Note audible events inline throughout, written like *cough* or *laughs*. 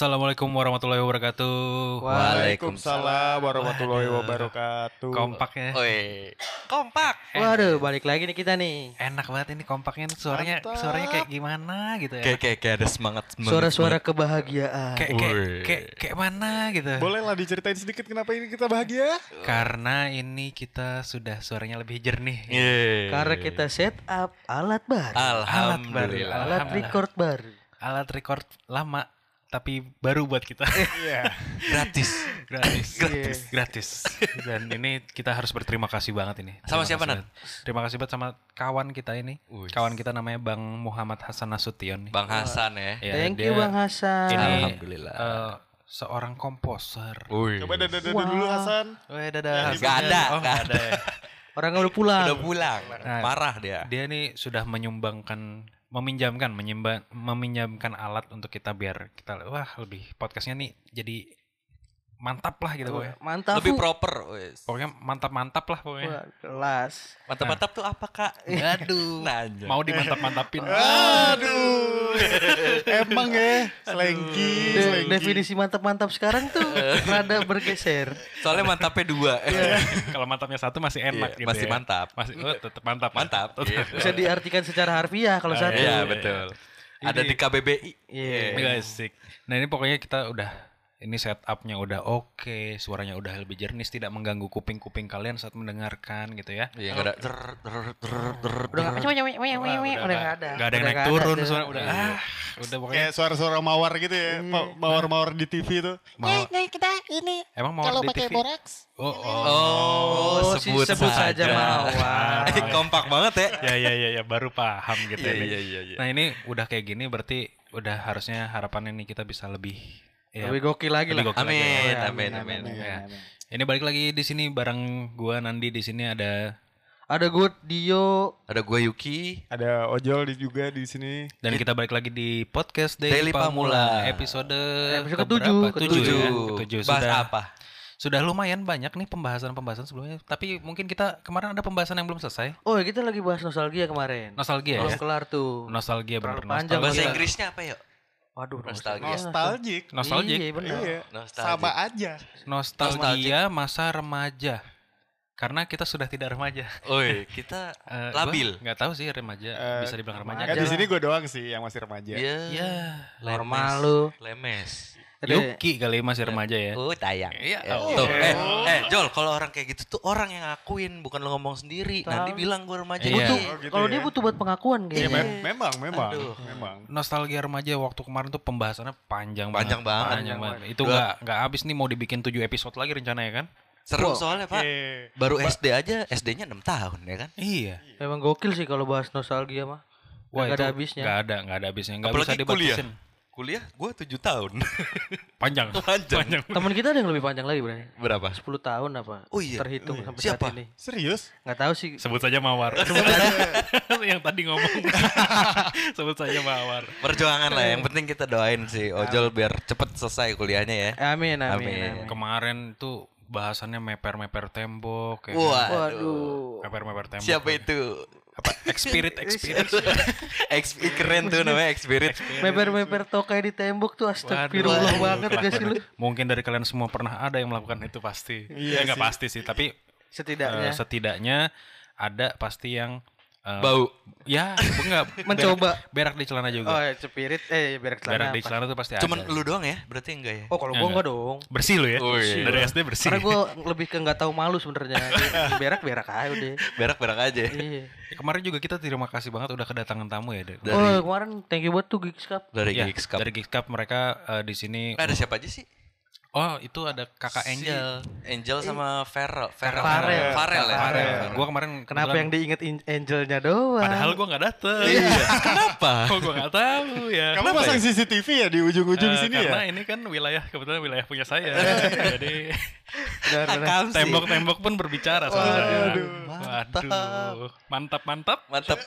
Assalamualaikum warahmatullahi wabarakatuh. Waalaikumsalam warahmatullahi wabarakatuh. Kompak ya. Woi, kompak. Waduh, balik lagi nih kita nih. Enak banget ini kompaknya suaranya Mantap. suaranya kayak gimana gitu ya. Kayak kayak kayak ada semangat. semangat Suara-suara kebahagiaan. kayak kayak kayak kayak mana gitu. Boleh lah diceritain sedikit kenapa ini kita bahagia? Karena ini kita sudah suaranya lebih jernih. Yeay. Karena kita set up alat baru. Alhamdulillah. alat record baru. Alat record lama tapi baru buat kita. *laughs* Iya. gratis. gratis. Gratis. gratis. Dan ini kita harus berterima kasih banget ini. Sama Terima siapa, banget. Terima kasih banget sama kawan kita ini. Wih. Kawan kita namanya Bang Muhammad Hasan Nasution nih. Bang Hasan ya. Ya, Thank dia you Bang Hasan. Ini Alhamdulillah. eh, seorang komposer. Wih. Coba dada dada dulu Hasan. Weh, dadah. Gak ada, Oh, gak ada. ya. Orang udah pulang. Udah pulang. Nah. Marah dia. Dia nih sudah menyumbangkan meminjamkan menyimba, meminjamkan alat untuk kita biar kita wah lebih podcastnya nih jadi mantap lah gitu pokoknya. Mantap. Lebih proper. wes. Pokoknya mantap-mantap lah pokoknya. Wah, kelas. Mantap-mantap tuh apa kak? *laughs* Aduh. Nanya. Mau dimantap-mantapin. *laughs* Aduh. *laughs* Emang ya, selengki, De- selengki. definisi mantap-mantap sekarang tuh rada bergeser. Soalnya mantapnya dua. Kalau mantapnya satu masih enak Iya, gitu masih ya. mantap. Masih oh, tetap mantap. Mantap. Tetep. Gitu. Bisa diartikan secara harfiah kalau satu. Iya betul. Ada di KBBI. Iya. Iya, asik. Nah ini pokoknya kita udah ini setupnya udah oke, suaranya udah lebih jernih, tidak mengganggu kuping-kuping kalian saat mendengarkan gitu ya. Iya nggak ada. ter ter ter ter. Udah nggak udah nggak ada. Gak ada yang naik turun, suara udah ah, udah pokoknya Kayak suara-suara mawar gitu ya, Ma- mawar-mawar di TV tuh. mau Nah, kita ini emang mau kalau di pakai TV. borax Oh, oh. Oh, Oh, sebut, sebut saja mawar. *laughs* Kompak banget ya. ya ya ya ya baru paham gitu ini. iya. Nah ini udah kayak gini berarti udah harusnya harapannya nih kita bisa lebih ya, Lebih gokil lagi lebih lah. gokil lagi ya. Amin, amin, amin. Ya. Ini balik lagi di sini bareng gua Nandi di sini ada Ada gue Dio. Ada gue Yuki. Ada ojol di- juga di sini. dan kita balik lagi di podcast Daily, Daily Pamula, Pamula. episode Episode keberapa? ketujuh, Tujuh, Tujuh. ya? Bahas sudah apa? sudah lumayan banyak nih pembahasan-pembahasan sebelumnya tapi mungkin kita kemarin ada pembahasan yang belum selesai Oh ya kita lagi bahas nostalgia kemarin. nostalgia Belum ya kelar tuh. nostalgia panjang nostalgia. Bahasa Iya. Inggrisnya apa yuk? Waduh, Nostalgia. Nostalgic. nostalgia Iya benar. Iya. Nostalgia. Sama aja. nostalgia masa remaja karena kita sudah tidak remaja Oi, kita *laughs* Eh, labil. gua nggak tahu sih remaja Eh, bisa dibilang remaja Kan di sini gue doang sih yang masih remaja. Iya. ya Normal Lemes. lu. Lemes. Yuki kali masih remaja ya Oh, tayang. Iya, Ya, oh. Tuh, eh, eh, Jol, kalau orang kayak gitu tuh orang yang ngakuin, bukan lo ngomong sendiri. Nanti Tahu. bilang gue remaja. Iya. Butuh, Oh, gitu kalau ya. dia butuh buat pengakuan Iya, kayaknya. mem- memang, memang, Aduh. memang. nostalgia remaja waktu kemarin tuh pembahasannya panjang Panjang banget banget. panjang banget itu nggak nggak habis nih mau dibikin 7 episode lagi rencananya kan Seru Wow. soalnya, Pak. Oke. Baru SD aja, SD-nya 6 tahun ya kan? iya Memang gokil sih kalau bahas nostalgia mah. Wah, Nggak ada habisnya. Nggak ada, nggak ada habisnya. Nggak bisa Apalagi dibatasin. Kuliah gue 7 tahun. *laughs* *laughs* Panjang. Panjang. Teman kita ada yang lebih panjang lagi berarti. Berapa? 10 tahun apa? Oh iya. Terhitung sampai Siapa? saat ini. Serius? Nggak tahu sih. Sebut saja Mawar. *laughs* yang tadi ngomong. Sebut saja Mawar. Perjuangan lah, yang penting kita doain sih Ojol biar cepet selesai kuliahnya ya. Amin, amin, Amin. amin. Kemarin tuh bahasannya meper-meper tembok. kayak Wah. Waduh. Meper-meper tembok. Siapa itu? Apa? Expirit, *laughs* Expirit. *laughs* Exp keren tuh namanya Expirit. Meper-meper tokai di tembok tuh astagfirullah banget gak sih lu? Mungkin dari kalian semua pernah ada yang melakukan itu pasti. Iya ya nggak pasti sih, tapi Setidaknya eh, setidaknya ada pasti yang eh, Bau. Ya, enggak *laughs* Mencoba. berak, berak di celana Oh, juga. ya, cepirit eh berak celana. berak di celana tuh pasti Cuman ada. lu doang ya? Berarti enggak ya? Oh, kalau gua enggak. dong. Bersih lo ya. Oh, iya. Dari SD bersih. Karena gua lebih ke nggak tahu malu sebenarnya. *laughs* berak berak aja udah. Berak-berak aja. Iya. Ya, Kemarin juga kita terima kasih banget udah kedatangan tamu ya. Dari Oh, kemarin thank you buat tuh Geeks Cup. dari Ya, Geeks Cup. Dari Geeks Cup mereka eh, di sini. Eh, ada siapa aja sih? Oh, itu ada Kakak Si Angel. Angel sama Farel. Farel. Farel. Farel ya. Farel. Gua kemarin Kenapa yang diinget in- Angelnya doang? Padahal gua nggak dateng. Iya. *laughs* Kenapa? Oh, gua nggak tahu ya. Kamu pasang CCTV ya di ujung-ujung Eh, sini karena ya? ini kan wilayah kebetulan wilayah punya saya. *laughs* Jadi tembok-tembok pun berbicara soalnya. Waduh. Waduh. Mantap mantap. Mantap.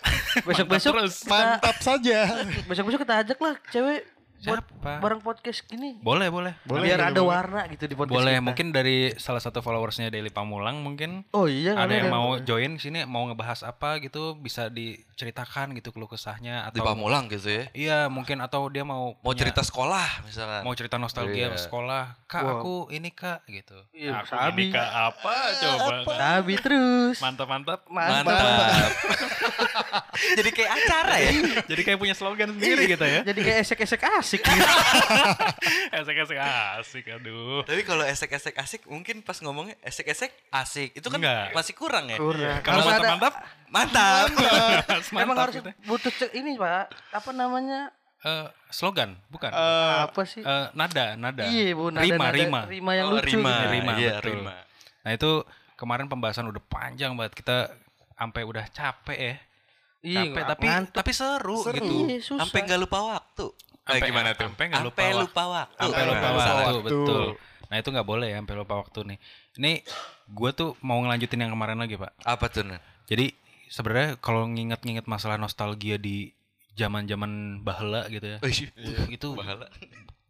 Besok-besok Terus. kita Mantap saja. *laughs* besok-besok kita ajak lah cewek buat Siapa? bareng podcast gini. Boleh, boleh. Boleh, Biar boleh, ada boleh. warna gitu di podcast Boleh, kita. mungkin dari salah satu followersnya Daily Pamulang mungkin Oh iya ada yang mau join sini mau ngebahas apa gitu bisa diceritakan gitu keluh kesahnya Di atau Pamulang gitu ya. iya mungkin atau dia mau Mau punya- cerita sekolah misalkan. mau cerita nostalgia Iya. sekolah kak Wah. aku ini kak gitu Iya, aku sabi. ini kak apa coba Kak? Sabi terus. mantap mantap Mantap. *laughs* Jadi kayak acara ya. jadi kayak punya slogan sendiri gitu ya Jadi kayak esek-esek asik gitu. *laughs* esek esek asik aduh Tapi kalau esek-esek asik mungkin pas ngomongnya esek-esek asik itu kan Enggak. masih kurang ya. Kurang. kalau mantap ada- mantap Mantap. *laughs* Emang mantap harus gitu. butuh ce- ini pak. Apa namanya? Eh, slogan bukan Eh, apa sih? Eh, nada nada iya bu. nada- rima nada- rima Rima yang Oh, lucu. rima. gitu. Rima, Iya, betul. rima. Nah itu kemarin pembahasan udah panjang banget kita sampai udah capek ya. Iya, capek tapi ngantuk. tapi seru, Seru. gitu. Iya. Sampai nggak lupa waktu. Sampai Eh, gimana tuh? Lupa, Sampai waktu. lupa waktu. Sampai Nah, lupa lupa waktu, waktu. betul. Nah itu nggak boleh ya sampai lupa waktu nih. Ini gue tuh mau ngelanjutin yang kemarin lagi pak. Apa tuh? Nan? Jadi sebenarnya kalau nginget-nginget masalah nostalgia di zaman-zaman bahla gitu ya. Oh, iya. Uh, itu Bahala.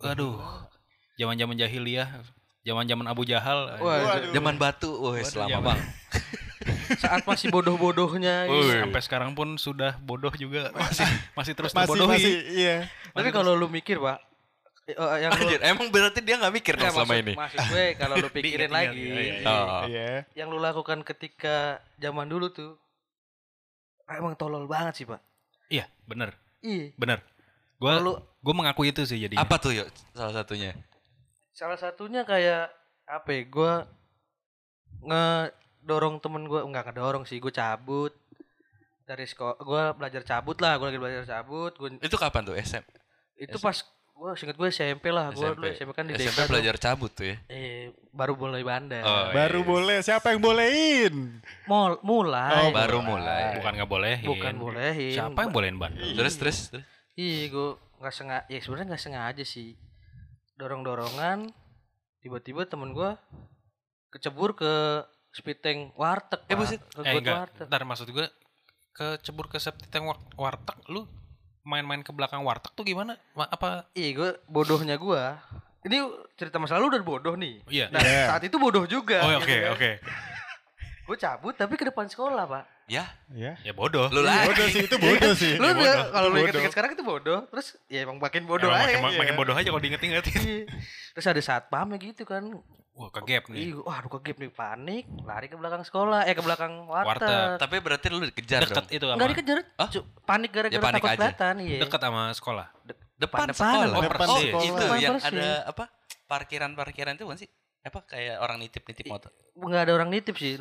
aduh. Zaman-zaman jahiliyah, zaman-zaman Abu Jahal. Waduh. Zaman batu, wah Waduh, selama bang. *laughs* Saat masih bodoh-bodohnya. Sampai sekarang pun sudah bodoh juga masih masih terus masih terbodohi. masih iya. Tapi kalau lu mikir pak, eh, eh, yang lu Anjir, emang berarti dia nggak mikir dong Nggak, selama maksud, ini. maksud gue kalau lu *laughs* pikirin lagi, iya, iya, iya. Oh. Iya. yang lu lakukan ketika zaman dulu tuh, emang tolol banget sih pak. Iya, bener, Iya. bener. Gua Kalau gue mengakui itu sih jadi. Apa tuh yuk salah satunya? salah satunya kayak apa? Ya, gue ngedorong temen gue, enggak ngedorong sih, gue cabut dari sekolah, gue belajar cabut lah, gue lagi belajar cabut, gue Itu kapan tuh SM? Itu pas gue singkat gue SMP lah, gue dulu SMP kan di SMP desa tuh. belajar cabut tuh ya. Eh, baru mulai bandar. Oh, iya. Baru boleh. Siapa yang bolehin? Mul- mulai. Oh, Baru mulai. bukan nggak bolehin. Bukan bolehin. Siapa yang bolehin ban? Terus terus terus. Iya, gue nggak sengaja. Ya sebenarnya nggak sengaja sih. Dorong dorongan, tiba-tiba temen gue kecebur ke speed tank warteg. Eh, buset. Ke Eh enggak, warteg. ntar maksud gue ke cebur ke septic tank war- warteg lu main-main ke belakang warteg tuh gimana? Ma- apa? Iya, gue bodohnya gue. Ini cerita masa lalu udah bodoh nih. Iya. Nah, Iya. saat itu bodoh juga. Oh oke kan. oke. *laughs* Gue cabut tapi ke depan sekolah, Pak. Ya, Ya. Ya bodoh. lu lah. Bodoh sih itu bodoh sih. Lu udah kalau lu inget-inget sekarang itu bodoh. Terus ya emang makin bodoh Emang aja. makin, makin bodoh aja kalau diinget-inget. Iya. Terus ada saat pamnya gitu kan. Wah ke gap nih. Ih, wah aduh kegep nih panik, lari ke belakang sekolah, eh ke belakang warteg. Warteg. Tapi berarti lu dikejar Deket dong. itu sama Enggak dikejar, cu- panik gara-gara Ya, panik takut aja. kelihatan, iya. deket sama sekolah. Depan Depan sekolah. lah. Oh, Depan oh, sekolah. itu Depan yang persis. ada apa? Parkiran-parkiran itu bukan sih? Apa kayak orang nitip-nitip motor? Enggak ada orang nitip sih.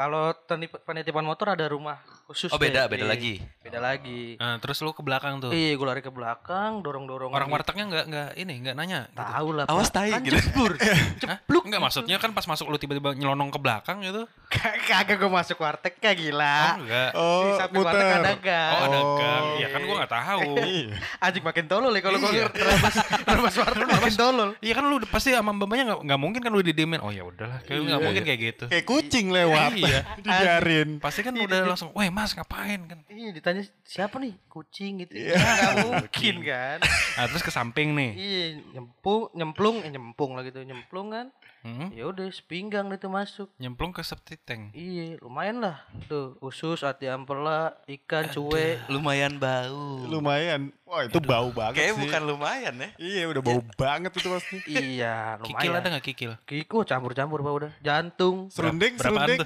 Kalau penitipan motor ada rumah khusus. Oh, beda, deh. beda Iya, lagi. Beda lagi. Nah, terus lu ke belakang tuh. Iya, gue lari ke belakang, dorong-dorong. Orang wartegnya nggak nggak ini nggak nanya. Gitu. tahu lah. Awas Pak. tai Kan gitu. jebur. *laughs* Cepluk. Enggak maksudnya kan pas masuk lu tiba-tiba nyelonong ke belakang gitu. Kagak gue masuk warteg kayak gila. Oh, enggak. Di Oh, samping warteg muter. ada gang. Oh, ada gang. Iya kan gua nggak tahu. *laughs* Iya. Anjing makin tolol ya kalau gue Iya. terabas terabas warteg makin tolol. Iya kan lu pasti sama mbaknya nggak nggak mungkin kan lu didiemin. Oh ya udahlah, kayak nggak Iya. mungkin kayak gitu. Kayak kucing lewat. Iya. *laughs* Dibiarin. Pasti kan udah langsung, "Weh, Mas, ngapain?" kan. Iya ditanya siapa nih kucing gitu. Iya. Ya nggak *laughs* mungkin kan. Nah, terus ke samping nih. Iya nyempung nyemplung eh nyempung lah gitu nyemplung kan. Hmm? Ya udah sepinggang itu masuk. Nyemplung ke septic tank. Iya lumayan lah tuh usus ati ampela ikan cuek. Lumayan bau. Lumayan. Wah, itu bau banget Kayaknya sih. bukan lumayan ya. Iya, udah bau banget itu pasti. iya lumayan. Kikil ada nggak kikil? Kiko campur-campur pak udah. Jantung. Serunding, Berapaan serunding.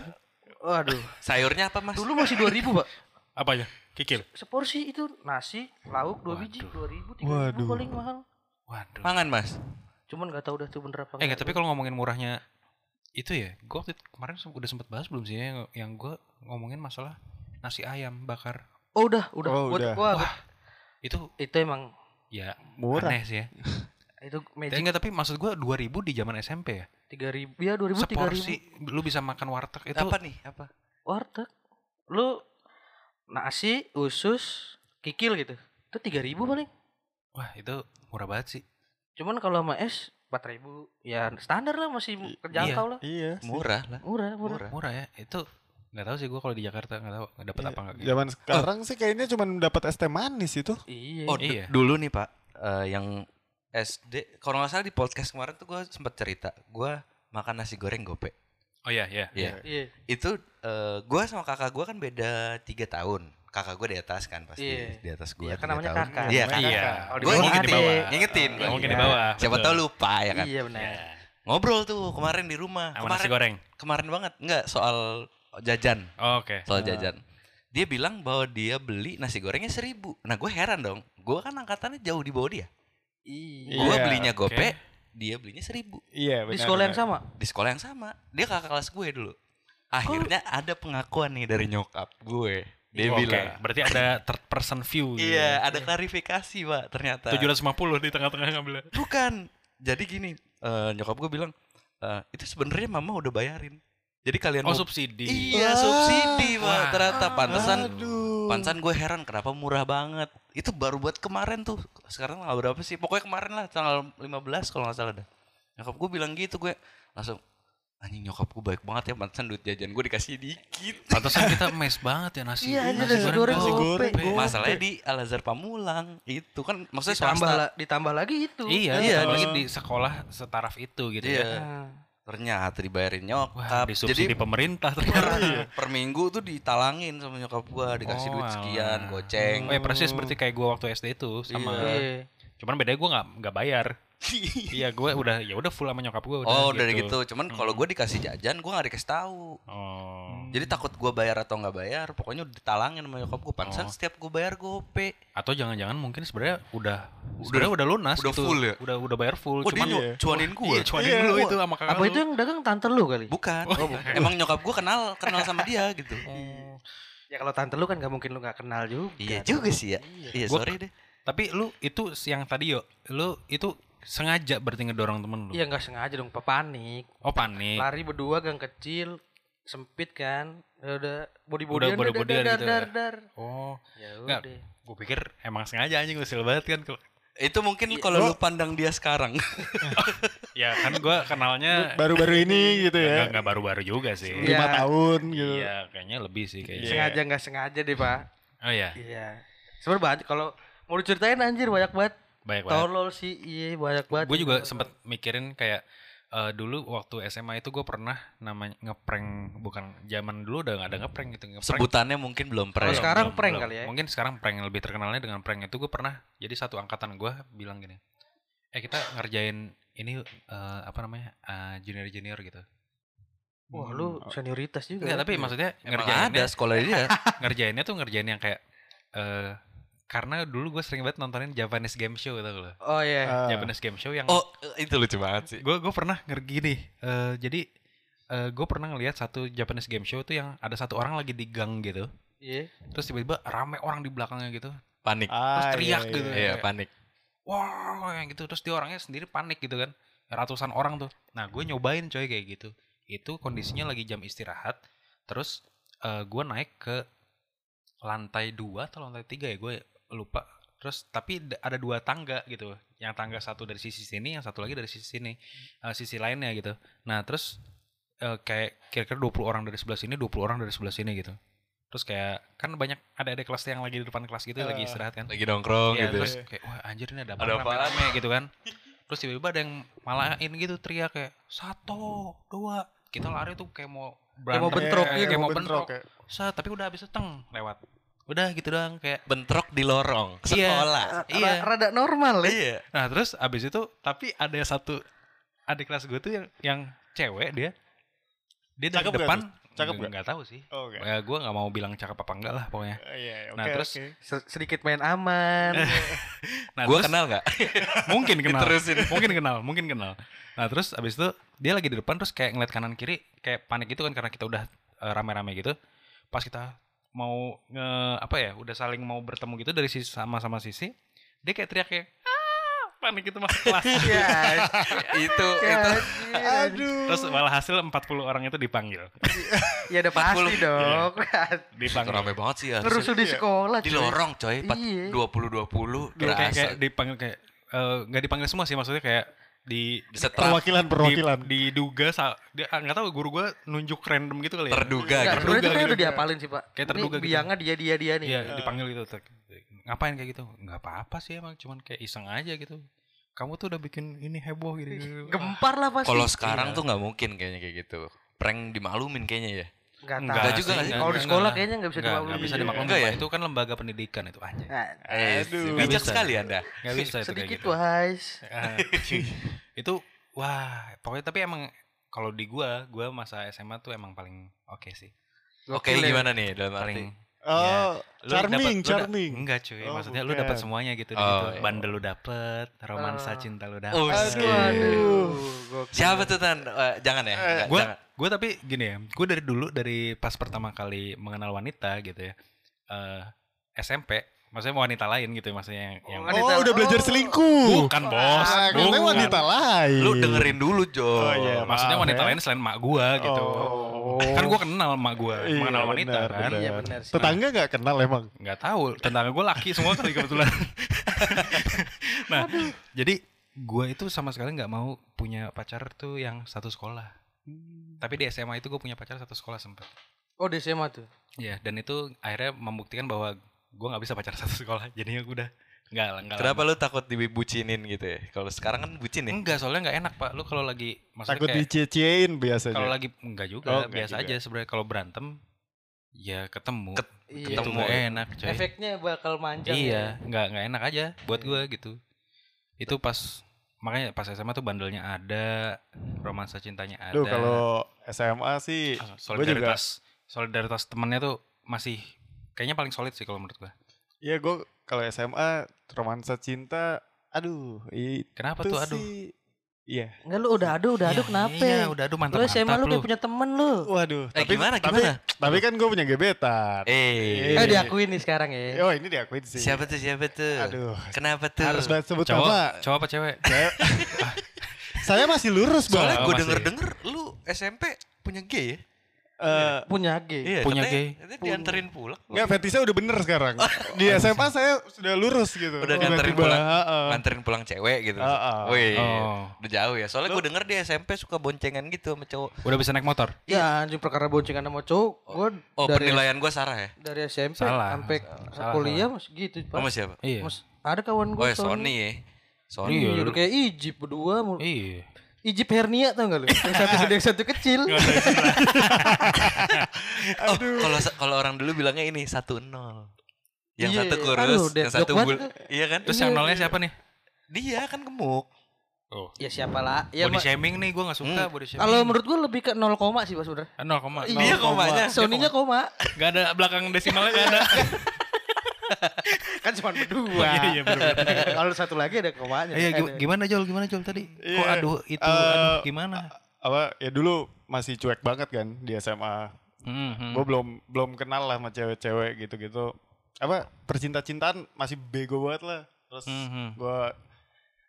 Waduh. Sayurnya apa mas? Dulu masih 2000 pak. Apa ya? Kikil. Seporsi itu nasi, lauk dua biji, dua ribu, tiga Waduh. ribu paling mahal. Waduh. Mangan mas. Cuman nggak tahu udah tuh bener apa Eh enggak, tapi kalau ngomongin murahnya itu ya, gue waktu itu- kemarin udah sempet bahas belum sih ya, yang, yang gue ngomongin masalah nasi ayam bakar. Oh udah, udah. Oh, Gua- udah. Wah, Wah, itu itu emang ya Murah. aneh sih ya. itu Tapi enggak, tapi maksud gue 2000 di zaman SMP ya. Tiga ribu ya dua ribu tiga ribu lu bisa makan warteg itu Apa nih? Apa? warteg lu nasi usus kikil gitu itu tiga ribu paling wah itu murah banget sih. cuman kalau sama es empat ribu ya standar lah masih terjangkau lah Iya. sih. Murah lah. murah murah, Murah. Murah ya. Itu nggak tahu sih gue kalau di Jakarta nggak tahu nggak dapat Iya. apa nggak gitu. Zaman sekarang sih kayaknya cuma dapat es teh manis itu. iya Oh Iya. dulu nih pak, eh, yang SD kalau nggak salah di podcast kemarin tuh gue sempet cerita gue makan nasi goreng gope Oh iya, iya. Iya. Iya. itu eh gue sama kakak gue kan beda tiga tahun kakak gue di atas kan pasti Iya. di atas gue Iya, kan namanya kakak. iya kakak Iya. Kalau di gue bawah ngingetin ngingetin Nggak mungkin Iya. di bawah. siapa betul. tahu lupa ya kan Iya benar. ngobrol tuh kemarin di rumah Sama kemarin nasi goreng. kemarin banget nggak soal jajan Oh, Oke. soal jajan dia bilang bahwa dia beli nasi gorengnya seribu nah gue heran dong gue kan angkatannya jauh di bawah dia Iya. gue belinya oke. gope dia belinya seribu Iya, Di benar, sekolah yang benar. sama. di sekolah yang sama dia kakak kelas gue dulu akhirnya ada pengakuan nih dari nyokap gue dia Oke, bilang berarti ada third person view *laughs* gitu. iya ada klarifikasi pak ternyata 750 di tengah-tengah ngambil. bukan jadi gini eh, nyokap gue bilang eh, itu sebenarnya mama udah bayarin jadi kalian Oh, mau subsidi. iya subsidi pak ternyata pantesan Aduh. Pantesan gue heran kenapa murah banget itu baru buat kemarin tuh sekarang tanggal berapa sih pokoknya kemarin lah tanggal 15 kalau nggak salah dah nyokap gue bilang gitu gue langsung anjing nyokap gue baik banget ya pantesan duit jajan gue dikasih dikit *laughs* Pantesan kita mes banget ya nasi. Iya, aja nasi goreng nasi goreng. gope. masalahnya di Al Azhar Pamulang itu kan maksudnya ditambah swasta la- ditambah lagi itu. Iya, Iya, lagi di- di sekolah setaraf itu gitu Iya. ya. Ternyata dibayarin Wah, nyokap disubsidi jadi pemerintah per, *laughs* ternyata. per minggu tuh ditalangin sama nyokap gue dikasih Oh, duit sekian goceng Oh, ya persis seperti kayak gue waktu SD itu sama. Iya. Cuman bedanya gue nggak nggak bayar. *laughs* iya, gue udah ya udah full sama nyokap gue udah. oh dari gitu cuman kalau gue dikasih jajan gue nggak dikasih tahu Oh. Jadi takut gue bayar atau nggak bayar, pokoknya udah ditalangin sama nyokap gue. Pantesan Oh. setiap gue bayar gope. Atau jangan-jangan mungkin sebenarnya udah sebenarnya udah lunas udah gitu. full ya? Udah udah bayar full. Oh Cuman nyu- cuanin gue. Iya, cuanin Iya. lu itu sama kakak Apa lu. itu yang dagang tante lu kali? Bukan. Emang nyokap gue kenal kenal sama dia gitu. Ya kalau tante lu kan gak mungkin lu gak kenal juga. Iya juga sih ya. Iya Gua- sorry deh. Tapi lu itu yang tadi yo, lu itu sengaja berarti ngedorong temen lu. Iya nggak sengaja dong, panik. Oh panik. Lari berdua gang kecil, sempit kan. Ya udah body Udah body dar, gitu dar, ya? dar. Oh, Ya Nggak. udah. gue pikir emang sengaja anjing usil banget kan. Itu mungkin kalau lu pandang dia sekarang. *laughs* Ya kan gue kenalnya Baru-baru ini gitu ya. nggak baru-baru juga sih. Lima tahun gitu. Iya, kayaknya lebih sih kayaknya. Sengaja nggak sengaja deh pak. Oh iya, Iya. Sebenarnya banyak kalau mau diceritain anjir banyak banget. Baik banget. Tolol sih, iya banyak banget. Gue juga sempet mikirin kayak eh, dulu waktu SMA itu gue pernah namanya ngeprank bukan zaman dulu udah nggak ada ngeprank gitu ngeprank Sebutannya mungkin belum prank. sekarang Belum, prank belum. kali ya? Mungkin sekarang prank lebih terkenalnya dengan prank itu gue pernah jadi satu angkatan gue bilang gini, eh kita ngerjain ini eh, apa namanya junior junior gitu. Wah lu senioritas juga. Enggak ya? tapi maksudnya Emang ngerjainnya ada sekolah dia. *laughs* ngerjainnya tuh ngerjain yang kayak eh karena dulu gue sering banget nontonin Japanese game show tau lo. Oh iya. Ah. Japanese game show yang Oh itu lucu banget sih. gue gue pernah ngergi nih eh, jadi gue pernah ngelihat satu Japanese game show tuh yang ada satu orang lagi di gang gitu Iya. terus tiba-tiba rame orang di belakangnya gitu Panik. terus Ah, teriak iya, gitu iya. Iya kayak, panik. wah yang gitu terus dia orangnya sendiri panik gitu kan ratusan orang tuh nah gue nyobain coy kayak gitu itu kondisinya lagi jam istirahat terus gue naik ke lantai dua atau lantai tiga ya gue lupa terus tapi ada dua tangga gitu yang tangga satu dari sisi sini yang satu lagi dari sisi sini eh, sisi lainnya gitu nah terus eh, kayak kira-kira 20 orang dari sebelah sini 20 orang dari sebelah sini gitu terus kayak kan banyak ada ada kelas yang lagi di depan kelas gitu lagi Eh, istirahat kan Lagi nongkrong Iya, gitu. terus kayak wah anjir ini ada, apa rame gitu kan. Terus tiba-tiba ada yang malahin gitu teriak kayak satu, dua. Kita lari tuh kayak mau Kayak mau berantem, bentrok kayak, gitu, kayak mau mau bentrok. bentrok ya. Set, tapi udah habis itu teng lewat. Udah gitu doang kayak Bentrok di lorong Iya. sekolah. Iya. Ra- Rada normal ya. Iya. Nah, terus abis itu tapi ada satu adik kelas gue tuh yang yang cewek dia dia dari Cakep nggak depan tuh? Cakep nggak nggak tahu sih. Oh, Oke. Ya gue nggak mau bilang cakep apa enggak lah pokoknya. Iya, oke. Nah, terus. Se- Sedikit main aman. *laughs* Nah, terus- kenal nggak? *laughs* mungkin kenal Diterusin. mungkin kenal mungkin kenal nah terus abis itu dia lagi di depan terus kayak ngeliat kanan kiri kayak panik gitu kan karena kita udah eh, rame-rame gitu pas kita mau nge apa ya udah saling mau bertemu gitu dari sisi sama sama sisi dia kayak teriak kayak ah panik gitu masuk kelas *laughs* Ya, *laughs* itu itu. Aduh. terus malah hasil 40 orang itu dipanggil *laughs* Ya udah pasti 40. dong. itu dipanggil rame banget sih ya. Ngerusuh di sekolah. Di lorong coy, Iya. 20 20 kayak, kayak, dipanggil kayak eh, nggak dipanggil semua sih maksudnya kayak di Di setrap Perwakilan, perwakilan. di, diduga ah, nggak tahu guru gua nunjuk random gitu kali ya terduga Enggak, gitu. sebenarnya itu kayak gitu. udah diapalin sih, Pak. Kayak Ini terduga gitu. biangnya dia dia dia nih. Iya dipanggil gitu Tek. ngapain kayak gitu nggak apa-apa sih emang cuman kayak iseng aja gitu kamu tuh udah bikin ini heboh gini. Gempar lah pasti. Kalau sekarang Iya. tuh nggak mungkin kayaknya kayak gitu. Prank dimaklumin kayaknya ya. Enggak Enggak tahu. juga sih? Kalau di sekolah kayaknya nggak bisa Enggak, dimaklumin. nggak bisa dimaklumin. Enggak ya? Itu kan lembaga pendidikan itu anjay. Nah, Eh, Aduh. bijak sekali anda. Nggak bisa itu kayak sedikit gitu. wise. Ah, *laughs* itu wah, pokoknya tapi emang kalau di gua, gua masa SMA tuh emang paling oke sih. Oke ya. gimana nih dalam arti? Paling Oh, Lu charming, dapet- lu da- charming. enggak cuy, Oh, maksudnya lu bukan. dapat semuanya gitu di Oh, situ. iya. Bandel lu dapet, romansa Ah. cinta lu Oh, dapet. Aduh. Aduh. gokil. Siapa tuh Tan? Eh, jangan ya. Nggak, Gua jangan. Gue tapi gini ya, gue dari dulu dari pas pertama kali mengenal wanita gitu ya, eh SMP, maksudnya wanita lain gitu ya, maksudnya yang, yang Oh, Wanita- Oh, udah belajar oh. selingkuh. bukan bos, Ah, katanya bukan. wanita lain. Lu dengerin dulu Jo. Oh, iya, maksudnya wanita ya. lain selain mak gue gitu. Oh. Kan gue kenal mak gue, Iya, mengenal wanita benar, kan. benar. Iya, benar sih. Tetangga nggak kenal emang. nggak tahu tetangga gue laki semua kali kebetulan *laughs* nah jadi gue itu sama sekali nggak mau punya pacar tuh yang satu sekolah tapi di SMA itu gue punya pacar satu sekolah sempet Oh, di SMA tuh. ya dan itu akhirnya membuktikan bahwa gue nggak bisa pacar *laughs* satu sekolah jadinya gue udah nggak nggak Kenapa lama. lu takut dibucinin gitu ya? Kalau sekarang kan bucin ya. enggak soalnya nggak enak pak lu kalau lagi maksudnya Takut kayak dicie-ciein biasanya. kalau lagi enggak juga Oh, enggak biasa juga. aja sebenarnya kalau berantem ya ketemu Ket- Iya. ketemu. nggak enak coy Efeknya bakal manjang. Iya, ya. nggak nggak enak aja buat gue gitu. Itu pas makanya pas SMA tuh bandelnya ada, romansa cintanya ada. Duh, kalau SMA sih Ah, gue juga solidaritas solidaritas temennya tuh masih kayaknya paling solid sih kalau menurut gue. Iya gue kalau SMA romansa cinta, aduh itu Kenapa tuh aduh? sih, iya. Enggak lu udah adu, udah adu Iya, kenapa? Iya, udah aduh mantap lu SMA mantap lu lu. kayak punya temen lu. Waduh, Eh, gimana, tapi, gimana? Tapi kan gue punya gebetan. Eh, Eh diakuin nih sekarang ya. Oh ini diakuin sih. siapa tuh siapa tuh? Aduh, Kenapa tuh? harus banget sebut Cowok, nama. cowok apa cewek? Saya, *laughs* saya masih lurus Soalnya bang. gue masih. denger-denger lu SMP punya gay ya? Eh, Punya gay. Iya, Punya gay. katanya dianterin pulang. Nggak, fetisnya udah bener sekarang. *laughs* Di SMA saya sudah lurus gitu. Udah nganterin Tiba-tiba, pulang, heeh. nganterin pulang cewek gitu. Heeh. Wih, Oh. udah jauh ya. Soalnya gue denger di SMP suka boncengan gitu sama cowok. Udah bisa naik motor? Ya anjing perkara boncengan sama cowok. Gua Oh, dari penilaian gue Sarah ya? dari SMP Salah. sampai Salah, kuliah masih gitu. Pak. Sama siapa? Iya. Mas, ada kawan Oh, gue ya, Sony ya. Sony. Iya, Iya, kayak Ijip berdua. Iya. Ijip hernia tau gak lu? Yang satu gede, yang satu kecil. Oh, *laughs* kalau kalau orang dulu bilangnya ini satu nol. Yang Iya, satu iya. kurus, Aduh, yang satu bul. Iya kan? Terus yang nolnya siapa nih? Dia kan gemuk. Oh. ya siapa lah? Ya, body shaming nih, gue gak suka Hmm. body shaming. kalau menurut gue lebih ke 0 koma sih Pak Saudara. Ah, 0, koma. Iya, komanya. Sony-nya koma. Gak ada belakang desimalnya gak ada. *laughs* kan cuma *laughs* berdua. Iya, iya, Kalau satu lagi ada komanya. Iya, gimana Jol? Gimana Jol tadi? Kok Iya. aduh itu Eh, aduh gimana? Apa ya dulu masih cuek banget kan di SMA. Hmm, hmm. Gue belum belum kenal lah sama cewek-cewek gitu-gitu. Apa percinta-cintaan masih bego banget lah. Terus Hmm, hmm. gue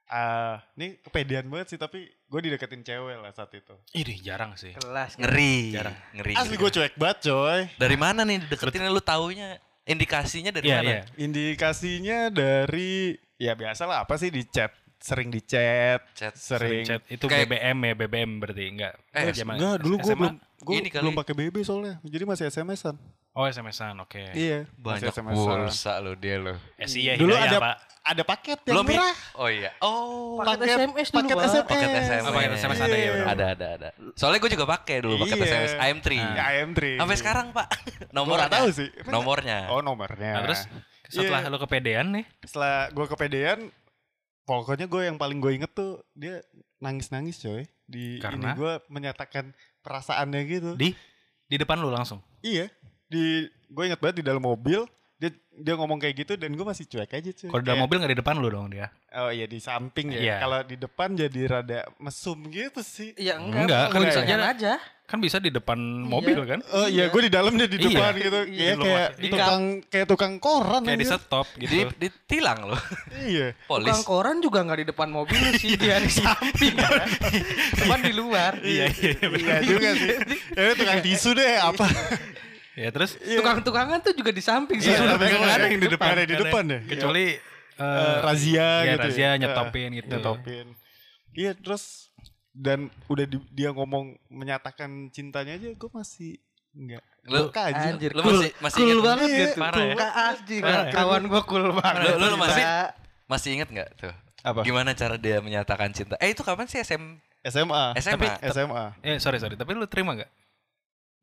ah ini kepedean banget sih tapi gue dideketin cewek lah saat itu. Ih, jarang sih. kelas. Ngeri. Jarang. Ngeri. Asli gue cuek banget coy. Dari mana nih deketinnya lu taunya? Indikasinya dari Iya, mana? iya. Indikasinya dari ya biasa lah apa sih di chat sering di chat Chat. Sering sering, chat itu Kayak- BBM ya, BBM berarti enggak. Eh, enggak dulu gue belum gue belum pakai BB soalnya jadi masih SMS-an Oh, SMS-an, oke. iya Banyak SMS-an. pulsa lo dia lo. Eh, iya, dulu Hidayah, ada Pak. ada paket yang Belum ya? murah Oh iya. Oh. Paket SMS dulu, paket Pak. SMS Paket SMS. Oh, paket SMS ada ya, benar. Ada ada ada. Soalnya gue juga pakai dulu paket Iya. SMS AM3. Ya, AM3 Sampai sekarang, Pak. gue *laughs* Nomornya. gak tahu sih Nomornya. oh nomornya Nah, terus setelah Iya. lu kepedean nih, setelah gue kepedean pokoknya gue yang paling gue inget tuh dia nangis nangis coy di Karena? ini gue menyatakan perasaannya gitu di di depan lu langsung. iya di gue inget banget di dalam mobil dia dia ngomong kayak gitu dan gue masih cuek aja cuy Kalau di dalam mobil nggak di depan lu dong dia. oh iya di samping ya Iya. kalau di depan jadi rada mesum gitu sih Iya enggak. Enggak, kan bisa bisa aja. aja. Kan bisa di depan mobil kan? Oh iya, Iya. gue di dalam dia di Iya. depan gitu. Iya, Kayak kayak masih- tukang kayak tukang koran Kayak di anjir. stop gitu. Di, ditilang loh. Iya. Polis. Tukang koran juga nggak di depan mobil *laughs* sih, dia di samping *laughs* kan. Cuman di luar. Iya, iya, iya. Iya juga sih. Ya tukang tisu deh apa. *laughs* Ya terus Tukang-tukangan tuh juga di samping sih. Iya, sebenarnya. tapi nggak ada yang di depan. Nggak ada di nggak depan ya. Kecuali Eh, eh, razia ya, gitu. razia, ya. nyetopin gitu. Nyetopin. Iya, terus dan udah di- dia ngomong menyatakan cintanya aja gue masih enggak. Lu- aja. Anjir, Lu cool, masih- masih cool ingat? banget gitu. parah ya. Asji, Parah ya. kawan gua cool banget. Lu- lu masih-. Masih inget nggak tuh? Apa? Gimana cara dia menyatakan cinta? Eh itu kapan sih SM SMA. SMA? SMA. Eh sorry sorry, tapi lu terima gak?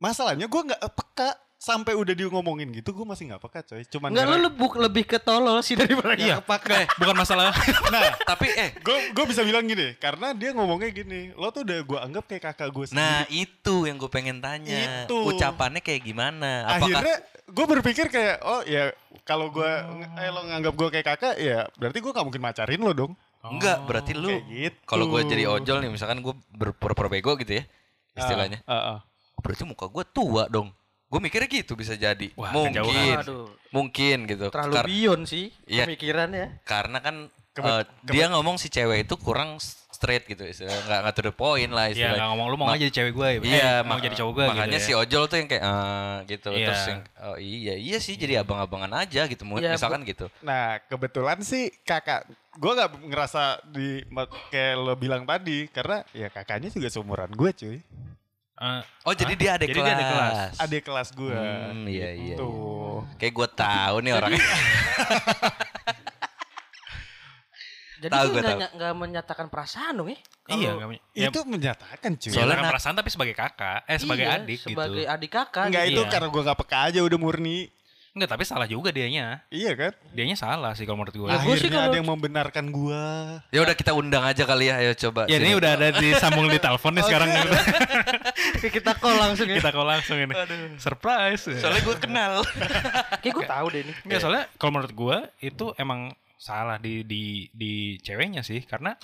Masalahnya gue nggak peka sampai udah dia ngomongin gitu gue masih nggak peka coy. Cuman Enggak lu lebih, lebih ke tolol sih daripada Iya. nggak kepake. Bukan masalah. *laughs* Nah, Tapi eh gue gue bisa bilang gini karena dia ngomongnya gini lo tuh udah gue anggap kayak kakak gue sendiri. Nah itu yang gue pengen tanya. Itu. Ucapannya kayak gimana? Apakah akhirnya gue berpikir kayak oh ya kalau gue eh, lo nganggap gue kayak kakak ya berarti gue gak mungkin macarin lo dong. enggak? Berarti lu Kayak gitu. kalau gue jadi ojol nih misalkan gue berpura-pura bego gitu ya istilahnya. Ah, ah, ah. Berarti muka gue tua dong. Gue mikirnya gitu bisa jadi. Wah, mungkin, kejauhan. Mungkin gitu. terlalu Kar- bion sih Iya. pemikirannya. karena kan Kebet- eh, dia ngomong si cewek itu kurang straight gitu istilahnya nggak nggak to the point lah Iya, istilahnya. gak ngomong lu mau Ma- aja jadi cewek gue. Iya, mau mak- jadi cowok gue Makanya gitu si ya. ojol tuh yang kayak eh gitu. Iya. Terus yang oh iya iya sih jadi abang-abangan aja gitu. Iya, Misalkan gitu. Nah kebetulan sih kakak gue gak ngerasa di kayak lo bilang tadi karena ya kakaknya juga seumuran gue cuy. Eh, Oh jadi dia ada Jadi kelas. dia ada kelas. Adik kelas gue. Hmm, iya iya. Tuh. Kayak gue tahu nih orangnya. Jadi Tahu ny- nggak menyatakan perasaan dong ya? iya, Kalau- gak, ya, Itu menyatakan cuy. ya, Soalnya bukan na- perasaan tapi sebagai kakak, eh sebagai Iya, adik sebagai gitu. adik kakak. Enggak gitu. itu Iya. karena gue gak peka aja udah murni. Enggak, tapi salah juga dianya. Iya kan? Dianya salah sih kalau menurut gue. Ya, gua sih Akhirnya kalau- ada yang membenarkan gue. ya udah kita undang aja kali ya. Ayo coba. Ya ini sini. udah ada disambung *laughs* di telepon nih sekarang. *laughs* kita call langsung ya. Kita call langsung ini. Surprise. Soalnya gue kenal. *laughs* Kayak gue tahu deh ini. Enggak, soalnya kalau menurut gue itu emang salah di di di ceweknya sih karena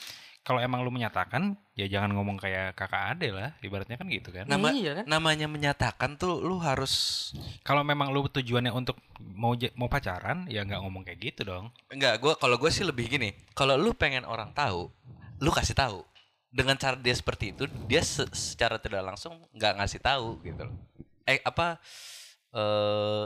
kalau emang lu menyatakan ya jangan ngomong kayak kakak ade lah ibaratnya kan gitu kan Nama, Iya kan? namanya menyatakan tuh lu harus kalau memang lu tujuannya untuk mau mau pacaran ya nggak ngomong kayak gitu dong Enggak, gua kalau gue sih lebih gini. Kalau lu pengen orang tahu, lu kasih tahu. Dengan cara dia seperti itu, dia se- secara tidak langsung nggak ngasih tahu gitu loh. Eh apa? Eh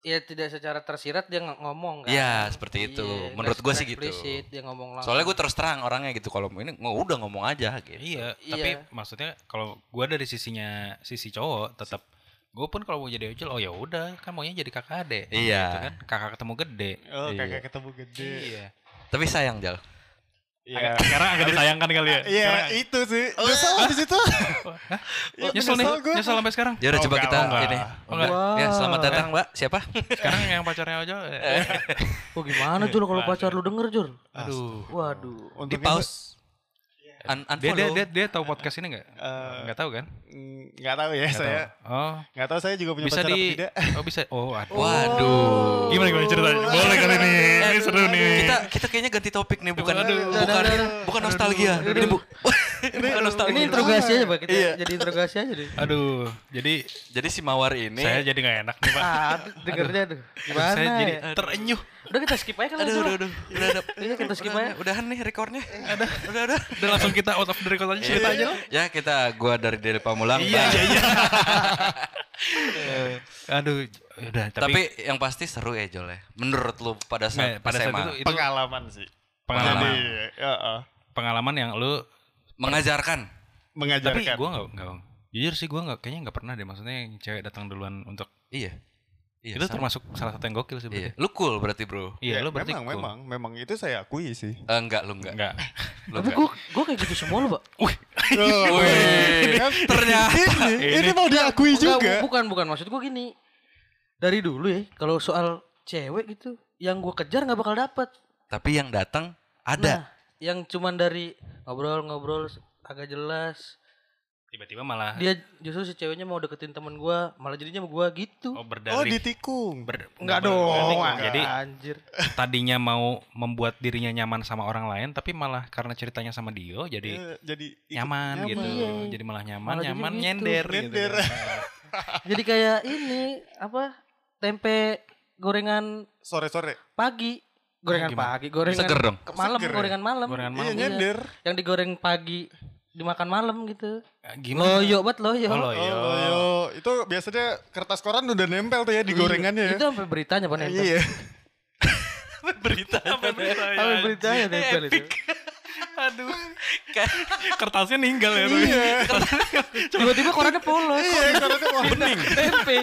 Ya tidak secara tersirat dia ng- ngomong kan. Iya, seperti itu. Iya, Menurut secara sih gitu. Dia ngomong langsung. soalnya gue terus terang orangnya gitu. Kalau ini nggak udah ngomong aja gitu. iya Iya. tapi maksudnya kalau gua dari sisinya sisi cowok tetap gue pun kalau mau jadi ojol oh ya udah kan maunya jadi kakak ade Iya. gitu kan kakak ketemu gede Oh Iya. kakak ketemu gede. iya Tapi sayang Jal. Iya. sekarang agak disayangkan kali ya Iya Sekarang- itu sih. Nyesel di situ. Iya, nyesel nih gua. nyesel sampai sekarang Ya udah Oh, coba enggak, kita oh, enggak. ini. Oh, enggak. Ya, selamat datang, Mbak. Siapa? sekarang yang pacarnya ojol eh, Oh gimana Jul kalau pacar lu denger Jul? aduh Waduh. Di pause. Un dia dia unfollow. dia, dia tahu podcast ini nggak Eh, nggak tahu kan mm, nggak tahu ya Nggak saya. tahu. oh Nggak tahu saya juga punya bisa pacar apa di tidak. oh bisa oh *laughs* aduh Waduh. gimana gimana ceritanya boleh kali ini ini seru nih Kita kita kayaknya ganti topik nih, bukan Aduh. bukan bukan nostalgia. Ini bu, *laughs* bukan nostalgia. Ini interogasi aja Pak. Kita Iya. jadi interogasi aja deh. aduh jadi Jadi si Mawar ini saya jadi nggak enak nih pak Ah, dengernya tuh. Gimana saya jadi ya? terenyuh Udah kita skip aja kali Aduh, aduh, aduh. Udah, udah. Iya kita skip Udah, aja. Udahan nih rekornya. Ada. Udah, udah. udah langsung kita out of the record aja cerita aja Ya kita gua dari Deli Pamulang. iya iya iya *laughs* aduh udah Tapi, tapi, yang pasti seru ya Jol ya. Menurut lu pada saat, nggak, pada saat SMA, itu itu Pengalaman sih. pengalaman Jadi, ya, ah, pengalaman yang lu mengajarkan. tapi mengajarkan. gue nggak nggak jujur sih gue nggak kayaknya nggak pernah deh maksudnya yang cewek datang duluan untuk Iya. Iya. itu sama. termasuk salah satu yang gokil sih Iya. berarti Lu cool berarti, Bro. iya Ya, lu berarti memang, cool. memang, memang itu saya akui sih. Eh, enggak, lu enggak. enggak Lu Tapi enggak. gue gue kayak gitu semua loh, Pak. *laughs* Wih, ternyata ini, ini mau diakui Enggak, juga. bu- bukan bukan maksud gue gini. Dari dulu ya, kalau soal cewek gitu, yang gue kejar nggak bakal dapet. Tapi yang datang ada. Nah, yang cuman dari ngobrol-ngobrol agak jelas. Tiba-tiba malah Dia justru si ceweknya mau deketin temen gue, malah jadinya sama gue gitu. oh Oh berdalih ditikung. Ber- Enggak ber- dong. enggak. jadi anjir. tadinya mau membuat dirinya nyaman sama orang lain tapi malah karena ceritanya sama Dio jadi Eh, jadi ikut nyaman, gitu Iya. jadi malah nyaman Malah nyaman gitu. nyender gitu Nyender. kan. *laughs* Jadi kayak ini apa? Tempe gorengan Sore-sore. pagi. Gorengan Gimana? pagi, gorengan Seger dong. malam, Seger ya? gorengan malam. Gorengan Iya malam. nyender. Yang digoreng pagi dimakan malam gitu. Eh, gimana Loyo banget loyo. Oh, Oh, loyo. loyo. Itu biasanya kertas koran udah nempel tuh ya di gorengannya ya. Itu sampai beritanya Pak nempel. Iya. Berita. Sampai berita, ya. Sampai beritanya nempel itu. *laughs* Aduh. Kertasnya ninggal ya. Iya. Tiba-tiba korannya polos. Iya, korannya mau bening. Tempe.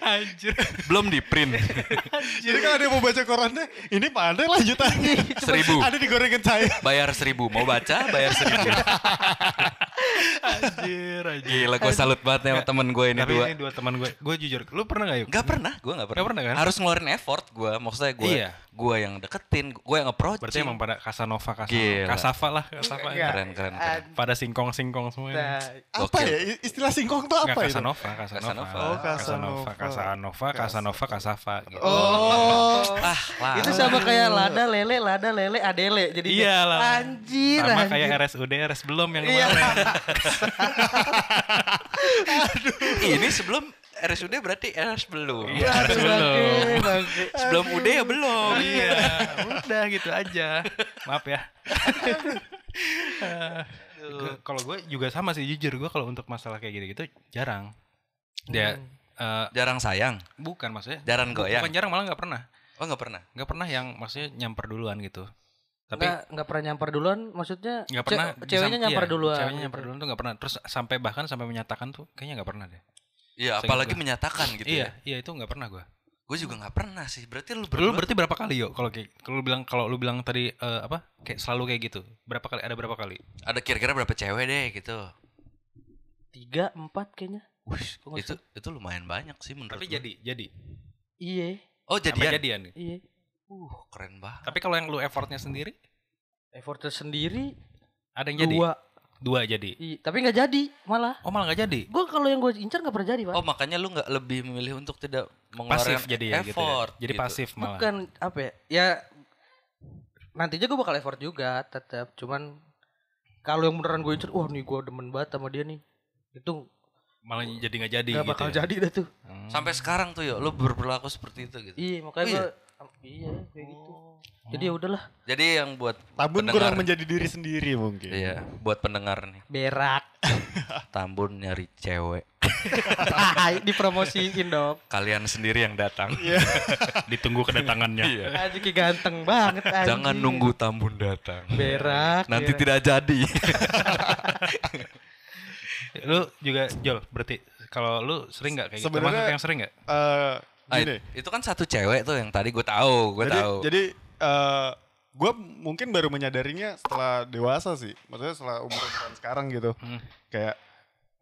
Anjir. Belum di print. Jadi kalau ada yang mau baca korannya, ini mana lanjutannya? Seribu. Ada digorengin saya. Bayar seribu. Mau baca bayar seribu. *laughs* Anjir, anjir. Gila gue salut banget sama temen gue ini Tapi dua. ini dua teman gue. Gue jujur, lu pernah gak yuk? Gak pernah, gue gak pernah. Nggak pernah, kan? Harus ngeluarin effort gue. Maksudnya gue, Iya. gue yang deketin, gue yang approach. Berarti emang pada Casanova, Casanova. Gila. Kasafa lah, Kasafa. Enggak. keren, keren, keren. Pada singkong-singkong semua. ini. Nah, Apa Gokil. ya? Istilah singkong tuh apa itu? Casanova, Casanova. Casanova. Oh, Casanova, Casanova. Casanova, Casanova, Casafa gitu. Oh. Ah, lah. itu sama kayak lada lele, lada lele, adele. Jadi Iya lah. Anjir. Sama anjir. kayak RSUD, RS belum yang Iya. *laughs* Ini sebelum RSUD berarti RS belum. Iya, RS belum. Sebelum UD ya belum. Iya, udah gitu aja. Maaf ya. Kalau gue juga sama sih jujur gue kalau untuk masalah kayak gitu-gitu jarang. Dia eh, Jarang sayang. bukan maksudnya. Jarang goyang. Bukan jarang malah nggak pernah. Oh nggak pernah. Nggak pernah yang maksudnya nyamper duluan gitu. Tapi Nggak, nggak pernah nyamper duluan maksudnya nggak ce- pernah ceweknya disam- nyamper iya, duluan Ceweknya gitu. nyamper duluan tuh nggak pernah. Terus sampai bahkan sampai menyatakan tuh kayaknya nggak pernah deh. Iya, apalagi gua. menyatakan gitu iya, ya. iya itu nggak pernah gue. Gue juga nggak pernah sih. Berarti lu Lu berdua berarti berapa kali yuk kalau kayak kalau lu bilang kalau lu bilang tadi eh, apa kayak selalu kayak gitu berapa kali ada berapa kali ada kira-kira berapa cewek deh gitu. tiga empat kayaknya Wih, itu itu lumayan banyak sih menurut tapi gua. jadi jadi iya Oh Sampai jadian. jadian iya Uh, keren banget. tapi kalau yang lu effortnya sendiri effortnya sendiri ada yang jadi dua dua jadi Iya, tapi nggak jadi malah oh malah nggak jadi gue kalau yang gue incar nggak pernah jadi pak Oh, makanya lu nggak lebih memilih untuk tidak mengeluarkan pasif jadi ya gitu ya effort. jadi gitu. pasif malah bukan apa ya ya nantinya gue bakal effort juga tetap cuman kalau yang beneran gue incar wah nih gue demen banget sama dia nih itu malah jadi nggak jadi nggak gitu bakal ya. jadi dah tuh Hmm. Sampai sekarang tuh yuk, lu berperilaku seperti itu gitu. iya makanya Oh, iya? Iya kayak gitu jadi ya udahlah Jadi yang buat Tambun pendengar- kurang menjadi diri sendiri mungkin. Iya, buat pendengar nih. berak *laughs* Tambun nyari cewek. dipromosiin dong Kalian sendiri yang datang. *laughs* ditunggu kedatangannya Iya. Aji ganteng banget anjing. Jangan nunggu Tambun datang. berak Nanti berak. tidak jadi. *laughs* lu juga Jol berarti kalau lu sering nggak kayak gitu Sebenarnya- Termasuk yang sering nggak Eh, Ah, gini. itu kan satu cewek tuh yang tadi gue tahu, gue jadi, tahu. Jadi eh gue mungkin baru menyadarinya setelah dewasa sih. Maksudnya setelah umur-umuran sekarang gitu. Hmm. Kayak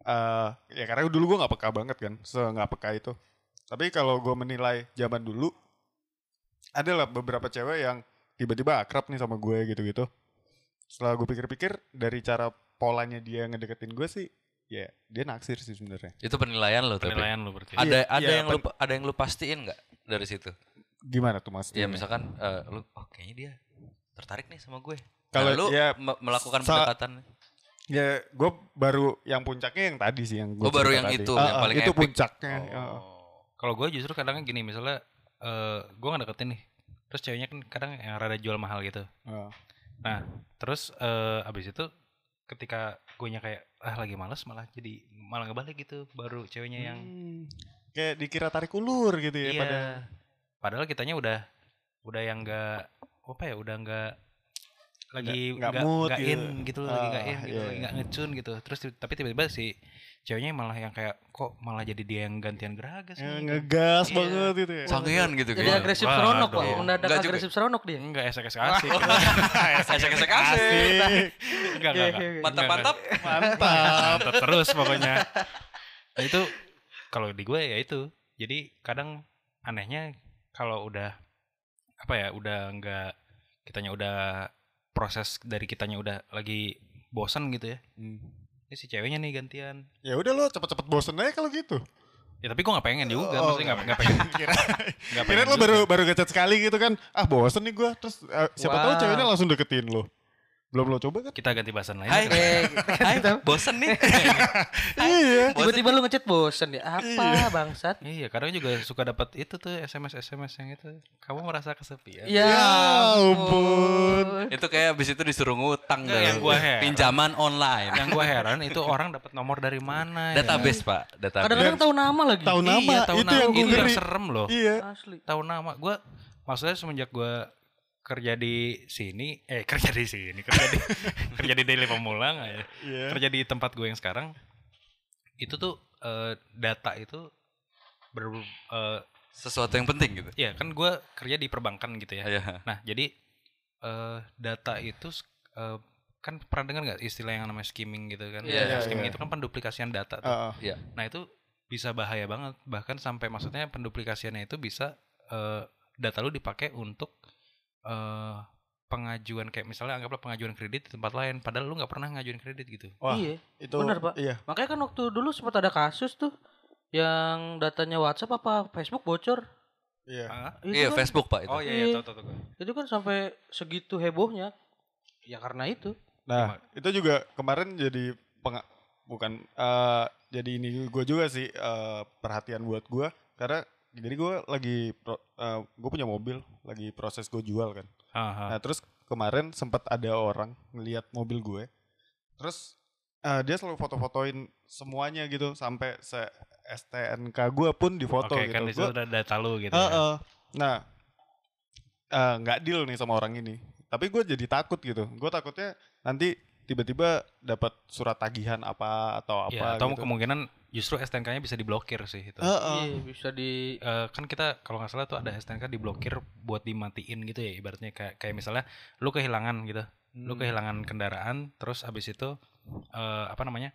eh ya karena dulu gue nggak peka banget kan, se nggak peka itu. Tapi kalau gue menilai zaman dulu, adalah beberapa cewek yang tiba-tiba akrab nih sama gue gitu-gitu. Setelah gue pikir-pikir dari cara polanya dia ngedeketin gue sih, ya dia naksir sih sebenarnya. itu penilaian lo tapi. penilaian lu berarti Ada Iya, ada iya, yang lu ada yang lu pastiin nggak dari situ? Gimana tuh mas? Ya misalkan eh, lu oh kayaknya dia tertarik nih sama gue. Kalau Kalau lu ya, me- melakukan pendekatan Ya, gue baru yang puncaknya yang tadi sih yang gue Oh, baru yang itu, yang paling itu epic. puncaknya. ya. Kalau gue justru kadang gini misalnya eh gue nggak deketin nih, terus ceweknya kan kadang yang rada jual mahal gitu. Oh. Nah terus eh abis itu ketika gue kayak ah lagi males malah jadi malah ngebalik gitu baru ceweknya yang Hmm. kayak dikira tarik ulur gitu ya iya. pada Padahal kitanya udah udah yang enggak apa ya udah enggak lagi Nggak- nggak nggak mood nggak gitu. in gitu loh, lagi nggak Ah, in gitu iya, lagi iya. nggak ngecun gitu terus tapi tiba-tiba si ceweknya malah yang kayak kok malah jadi dia yang gantian geragas ya, nih ngegas Iya. banget gitu ya. sangean gitu jadi kayaknya. agresif Wah, seronok pak mendadak Nggak juga. agresif seronok dia enggak esek *laughs* esek asik Esek-esek asik. Asik. enggak enggak, Oke, enggak. oke, oke. Mantap-mantap. mantap terus pokoknya nah, itu kalau di gue ya itu jadi kadang anehnya kalau udah apa ya udah enggak kitanya udah proses dari kitanya udah lagi bosan gitu ya Hmm. ini si ceweknya nih gantian Ya udah lo cepet-cepet bosen aja kalau gitu. ya tapi gue nggak pengen juga Oh, maksudnya nggak nggak pengen *laughs* Kira, nggak kira lo baru baru ngechat sekali gitu kan. Ah bosen nih gue. Terus eh, siapa tahu Wah. ceweknya langsung deketin lo. Belum lo coba kan? kita ganti bahasan lain Hai. Eh, Hai, *laughs* bosen nih. *laughs* Iya. tiba-tiba lu ngechat bosen ya apa bangsat iya kadang juga suka dapat itu tuh sms sms yang itu kamu merasa kesepian ya ampun. itu kayak abis itu disuruh ngutang Nggak, dah. yang gua heran. Pinjaman online. yang gue heran itu orang dapat nomor dari mana ya? Database, Pak. Database. kadang-kadang tahu nama lagi Tahu nama iya, tahu itu nama yang gue itu yang serem loh Iya. asli tahu nama gue maksudnya semenjak gue kerja di sini eh *laughs* kerja di sini kerja di *laughs* kerja di Daily Pemulang ya. Iya. kerja di tempat gue yang sekarang itu tuh eh, data itu ber eh, Sesuatu yang penting gitu. ya kan gue kerja di perbankan gitu ya Iya. nah jadi eh, data itu eh, kan pernah dengar nggak istilah yang namanya skimming gitu kan Iya, iya, skimming iya. itu kan penduplikasian data tuh. Heeh. Nah itu bisa bahaya banget bahkan sampai maksudnya penduplikasiannya itu bisa eh, data lu dipakai untuk eh, pengajuan kayak misalnya anggaplah pengajuan kredit di tempat lain padahal lu nggak pernah ngajuin kredit gitu. Wah, Iya. itu bener, Pak. Iya. Makanya kan waktu dulu sempat ada kasus tuh yang datanya WhatsApp apa Facebook bocor. Iya. Ah? Itu Iya, kan, Facebook Pak itu. Oh iya iya Iya. tahu tahu tahu. gua. Itu kan sampai segitu hebohnya. Ya karena itu. Nah, itu juga kemarin jadi penga- bukan eh, jadi ini gue juga sih eh, perhatian buat gue karena jadi gue lagi gue punya mobil lagi proses gue jual kan. Aha. Nah, terus kemarin sempat ada orang ngelihat mobil gue. Terus eh, dia selalu foto-fotoin semuanya gitu sampai se STNK gue pun difoto Oke gitu. kan Gua- ada data lu gitu. Heeh. ya. Nah, eh, nggak deal nih sama orang ini. Tapi gue jadi takut gitu. Gue takutnya nanti tiba-tiba dapat surat tagihan apa atau apa Ya, atau gitu. kemungkinan justru STNK-nya bisa diblokir sih itu. Heeh. Iya, bisa di Eh, kan kita kalau nggak salah tuh ada STNK diblokir buat dimatiin gitu ya ibaratnya kayak kayak misalnya lu kehilangan gitu lu Hmm. kehilangan kendaraan terus abis itu eh, apa namanya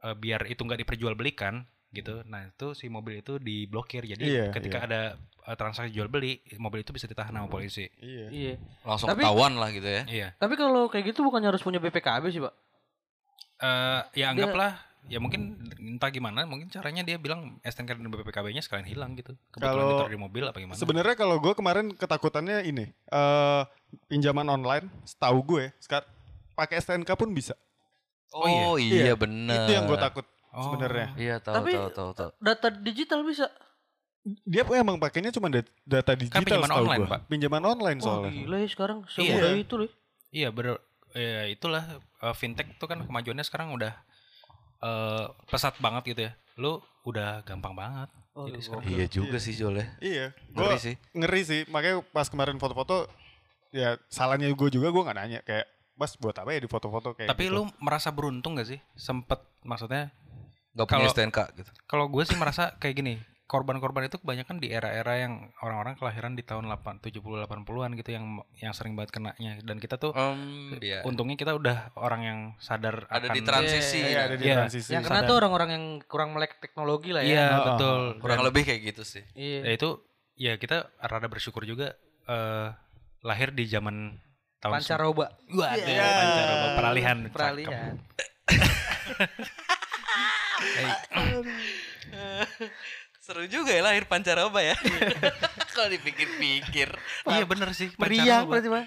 eh, biar itu nggak diperjualbelikan gitu nah itu si mobil itu diblokir jadi Iya, ketika iya. ada eh, transaksi jual beli mobil itu bisa ditahan sama polisi Iya. Iya. Langsung Tapi- ketahuan lah gitu ya. iya Tapi kalau kayak gitu bukannya harus punya BPKB sih, Pak? Eh, ya anggaplah ya mungkin entah gimana mungkin caranya dia bilang STNK dan BPKB-nya sekalian hilang gitu kebetulan Kalau- ditaruh di mobil apa gimana Sebenarnya kalau gue kemarin ketakutannya ini eh pinjaman online, setahu gue sekarang pakai STNK pun bisa. Oh, iya? Oh iya, Iya, bener. Itu yang gue takut Oh. sebenarnya. Iya tahu Tapi- tahu tahu tahu. Data digital bisa. Dia emang pakainya cuma dat- data digital Kan pinjaman online, gua. Pak. Pinjaman online soalnya. gila ya sekarang semudah itu loh. Iya ber ya itulah eh, fintech tuh kan kemajuannya sekarang udah eh, pesat banget gitu ya. Lu udah gampang banget. Oh, Jadi iya, sekarang Iya juga sih Jol ya. Iya, Ngeri gue sih. ngeri sih. Makanya pas kemarin foto-foto, ya salahnya gue juga gue nggak nanya kayak, mas buat apa ya di foto-foto kayak. Tapi gitu. lu merasa beruntung gak sih? Sempet maksudnya Gak punya Kalau- STNK gitu. kalau gue sih merasa kayak gini. Korban-korban itu kebanyakan di era-era yang orang-orang kelahiran di tahun 8 70 80-an gitu yang yang sering banget kenanya dan kita tuh Em, iya. untungnya kita udah orang yang sadar Ada akan di transisi. Iya, ada di Iya. transisi. Yang kena sadar. tuh orang-orang yang kurang melek teknologi lah ya. Iya, Oh, oh, betul. Kurang Dan- lebih kayak gitu sih. Iya. ya itu ya kita rada bersyukur juga eh, lahir di zaman tahun Pancaroba. Wah, Iya. pancaroba peralihan. Peralihan. *laughs* *laughs* Seru juga ya lahir pancaroba ya. *laughs* Kalau dipikir-pikir. Iya bener sih. Meriah pancaroba. berarti, Pak.